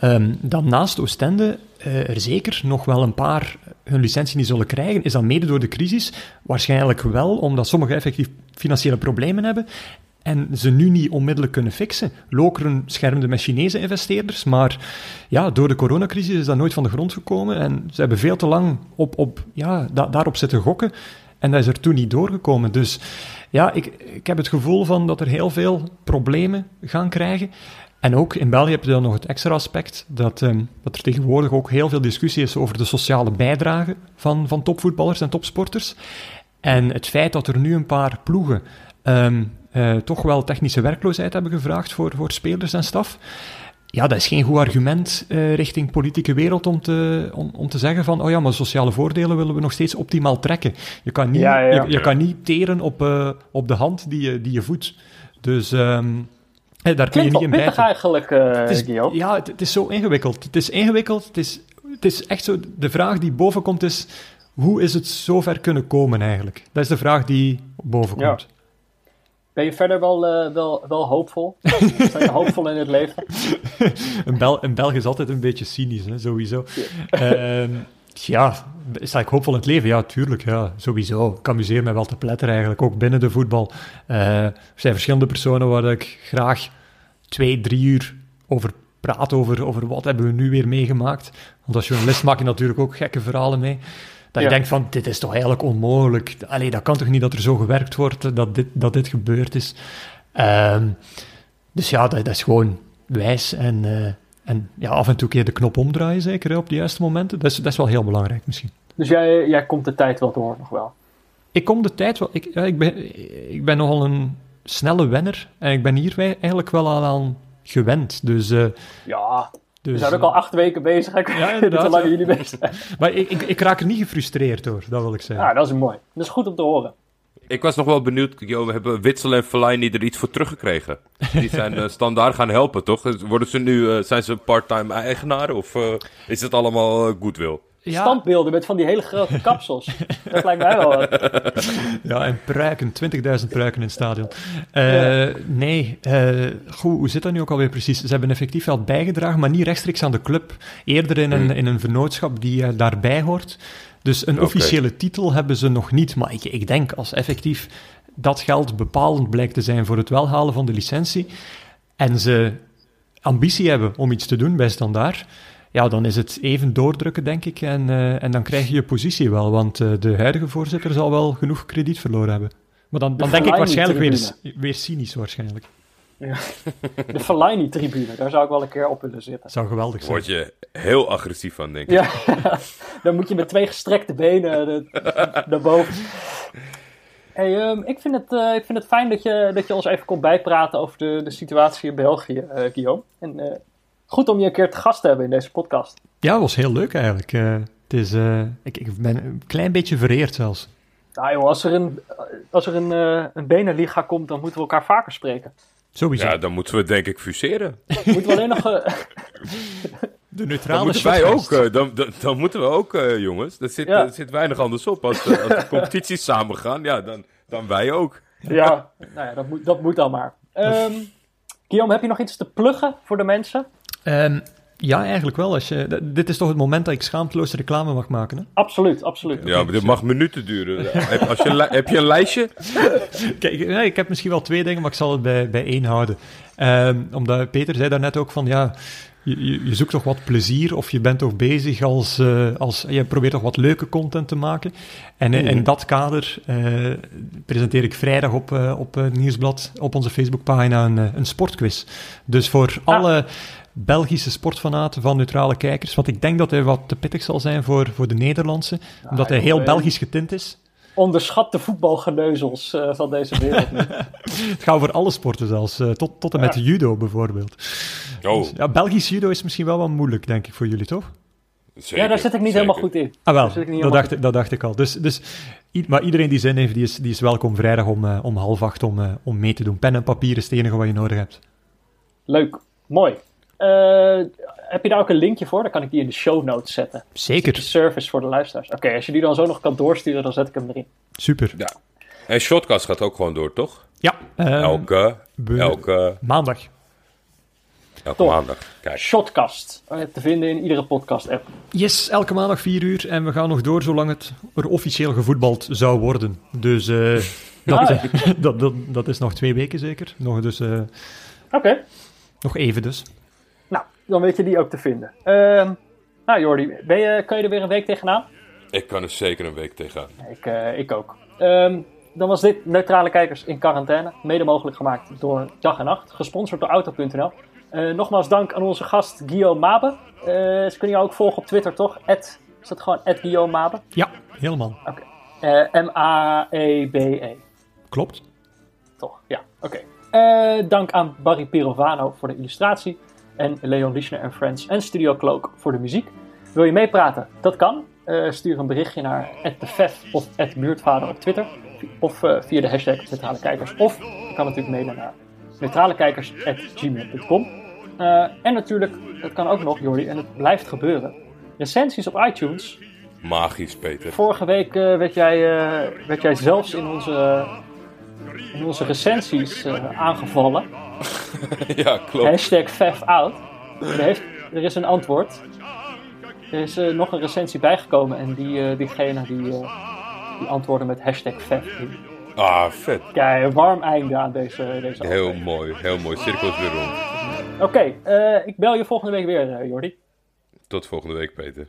um, dat naast Oostende er zeker nog wel een paar hun licentie niet zullen krijgen. Is dat mede door de crisis? Waarschijnlijk wel, omdat sommigen effectief financiële problemen hebben en ze nu niet onmiddellijk kunnen fixen. Lokeren schermde met Chinese investeerders, maar ja, door de coronacrisis is dat nooit van de grond gekomen en ze hebben veel te lang op, op, ja, da daarop zitten gokken en dat is er toen niet doorgekomen. Dus ja, ik, ik heb het gevoel van dat er heel veel problemen gaan krijgen. En ook in België heb je dan nog het extra aspect dat, um, dat er tegenwoordig ook heel veel discussie is over de sociale bijdrage van, van topvoetballers en topsporters. En het feit dat er nu een paar ploegen um, uh, toch wel technische werkloosheid hebben gevraagd voor, voor spelers en staf. Ja, dat is geen goed argument uh, richting politieke wereld om te, om, om te zeggen van, oh ja, maar sociale voordelen willen we nog steeds optimaal trekken. Je kan niet, ja, ja. Je, je, kan niet teren op, uh, op de hand die je, die je voedt. Dus um, daar kun je niet in eigenlijk, uh, het is, Ja, het, het, is zo ingewikkeld. Het is ingewikkeld. Het is, het is echt zo... De vraag die boven komt is... Hoe is het zover kunnen komen eigenlijk? Dat is de vraag die boven komt. Ja. Ben je verder wel, uh, wel, wel hoopvol? Zijn je hoopvol in het leven? een, Bel een Belg is altijd een beetje cynisch, hè, sowieso. Ja. Uh, ja, sta ik hoopvol in het leven? Ja, tuurlijk, ja, sowieso. Ik amuseer me wel te pletteren eigenlijk, ook binnen de voetbal. Uh, er zijn verschillende personen waar ik graag twee, drie uur over praat, over, over wat hebben we nu weer meegemaakt. Want als journalist maak je natuurlijk ook gekke verhalen mee. Dat je denkt van, dit is toch eigenlijk onmogelijk. Allee, dat kan toch niet dat er zo gewerkt wordt, dat dit, dat dit gebeurd is. Um, dus ja, dat, dat, is gewoon wijs en... Uh, en ja, af en toe keer de knop omdraaien, zeker op de juiste momenten. Dat is, dat is wel heel belangrijk misschien. Dus jij, jij komt de tijd wel door nog wel? Ik kom de tijd wel. Ik, ja, ik, ben, ik ben nogal een snelle wenner. En ik ben hier eigenlijk wel al aan gewend. Dus, uh, ja, dus, we zijn ook al acht weken bezig. Ja, inderdaad. lang jullie bezig zijn. maar ik, ik, ik, raak er niet gefrustreerd door, dat wil ik zeggen. Ja, dat is mooi. Dat is goed om te horen. Ik was nog wel benieuwd, we hebben Witsel en Fellaini er iets voor teruggekregen. Die zijn uh, standaard gaan helpen, toch? Worden ze nu, uh, zijn ze part-time eigenaren of uh, is het allemaal goodwill? Ja. Standbeelden met van die hele grote kapsels. dat lijkt mij wel wat. Ja, en pruiken, 20.000 pruiken in het stadion. Uh, ja. Nee, goed, hoe zit dat nu ook alweer precies? Ze hebben effectief wel bijgedragen, maar niet rechtstreeks aan de club. Eerder in een, hmm. in een vernootschap die daarbij hoort. Dus een officiële titel hebben ze nog niet. Maar ik, ik denk als effectief dat geld bepalend blijkt te zijn voor het welhalen van de licentie. En ze ambitie hebben om iets te doen bij Standaard. Ja, dan is het even doordrukken, denk ik. En, uh, en dan krijg je je positie wel. Want uh, de huidige voorzitter zal wel genoeg krediet verloren hebben. Maar dan, dan denk ik waarschijnlijk weer, weer cynisch waarschijnlijk. Ja. De Fellaini-tribune, daar zou ik wel een keer op willen zitten. Zou geweldig zijn. Word je heel agressief van, denk ik. Ja, dan moet je met twee gestrekte benen naar boven. Hey, um, ik, vind het, uh, ik vind het fijn dat je, dat je ons even komt bijpraten over de, de situatie in België, uh, Guillaume. En uh, goed om je een keer te gast te hebben in deze podcast. Ja, dat was heel leuk eigenlijk. het is, ik, ik ben een klein beetje vereerd zelfs. Nou joh, als er een, als er een, uh, een benenliga komt, dan moeten we elkaar vaker spreken. Sowieso. Ja, dan moeten we denk ik fuseren. Moeten we alleen nog... Uh... De neutrale dan moeten wij ook, uh, dan, dan, dan, moeten we ook, jongens. Er zit, ja. zit weinig anders op. Als de, als de competities samen gaan, ja, dan, dan wij ook. Ja, nou ja, dat moet, dat moet dan maar. Um, Guillaume, heb je nog iets te pluggen voor de mensen? Um, ja, eigenlijk wel. Als je, dit is toch het moment dat ik schaamteloos reclame mag maken, hè? Absoluut, absoluut. Ja, maar dit mag minuten duren. heb, als je, heb je een lijstje? Kijk, nee, ik heb misschien wel twee dingen, maar ik zal het bij, bij één houden. Um, omdat Peter zei daarnet ook van, ja, je, je, zoekt toch wat plezier of je bent toch bezig als, uh, als je probeert toch wat leuke content te maken. En in, in dat kader uh, presenteer ik vrijdag op, uh, op het Nieuwsblad, op onze Facebookpagina, een, een sportquiz. Dus voor ah. alle Belgische sportfanaten van neutrale kijkers. Want ik denk dat hij wat te pittig zal zijn voor, voor de Nederlandse. Ja, omdat hij heel Belgisch getint is. Onderschat de voetbalgeneuzels uh, van deze wereld. het gaat voor alle sporten zelfs. Uh, tot, tot en met judo bijvoorbeeld. Oh. Dus, ja, Belgisch judo is misschien wel wat moeilijk, denk ik, voor jullie, toch? Zeker, ja, daar zit ik niet zeker. helemaal goed in. Ah wel, dat dacht, ik, dat dacht ik al. Dus, dus, maar iedereen die zin heeft, die is, die is welkom vrijdag om, uh, om half acht om, om mee te doen. Pen en papier is het enige wat je nodig hebt. Leuk, mooi. Uh, heb je daar ook een linkje voor? Dan kan ik die in de show notes zetten. Zeker. service voor de luisteraars. Oké, als je die dan zo nog kan doorsturen, dan zet ik hem erin. Super. Ja. En Shotcast gaat ook gewoon door, toch? Ja. Uh, elke, elke... Maandag. Elke Top. maandag. Kijk. Shotcast. Eh, te vinden in iedere podcast-app. Yes, elke maandag 4 uur. En we gaan nog door zolang het er officieel gevoetbald zou worden. Dus uh, dat, ah, dat, dat, dat, is nog twee weken zeker. Nog dus... Oké. Okay. Nog even dus dan weet je die ook te vinden. Uh, nou Jordi, ben je, kan je er weer een week tegenaan? Ik kan er zeker een week tegenaan. Ik, uh, ik ook. Um, dan was dit Neutrale Kijkers in Quarantaine. Mede mogelijk gemaakt door Dag en Nacht. Gesponsord door Auto.nl. Uh, eh, nogmaals dank aan onze gast Guillaume Mabe. Uh, ze kunnen jou ook volgen op Twitter, toch? At, is dat gewoon Guillaume Mabe? Ja, helemaal. Oké. Okay. M-A-E-B-E. -E. Klopt. Toch, ja. Oké. Okay. dank aan Barry Pirovano voor de illustratie en Leon Lischner en Friends en Studio Cloak voor de muziek. Wil je meepraten? Dat kan. Uh, stuur een berichtje naar @defef of @buurtvader op Twitter of uh, via de hashtag neutrale kijkers. Of je kan natuurlijk mailen naar neutralekijkers@gmail.com. Uh, en natuurlijk, dat kan ook nog, Jordi, en het blijft gebeuren. Recensies op iTunes. Magisch, Peter. Vorige week werd, jij, werd jij zelfs in onze, in onze recensies aangevallen. ja, klopt. Hashtag FAFOut. Er, heeft, er is een antwoord. Er is uh, nog een recensie bijgekomen en die, uh, diegene die, uh, die antwoordde met hashtag FAF. Ah, vet. Kijk, warm einde aan deze, deze Heel mooi, heel mooi. Cirkels weer rond. Oké, okay, ik bel je volgende week weer, Jordi. Tot volgende week, Peter.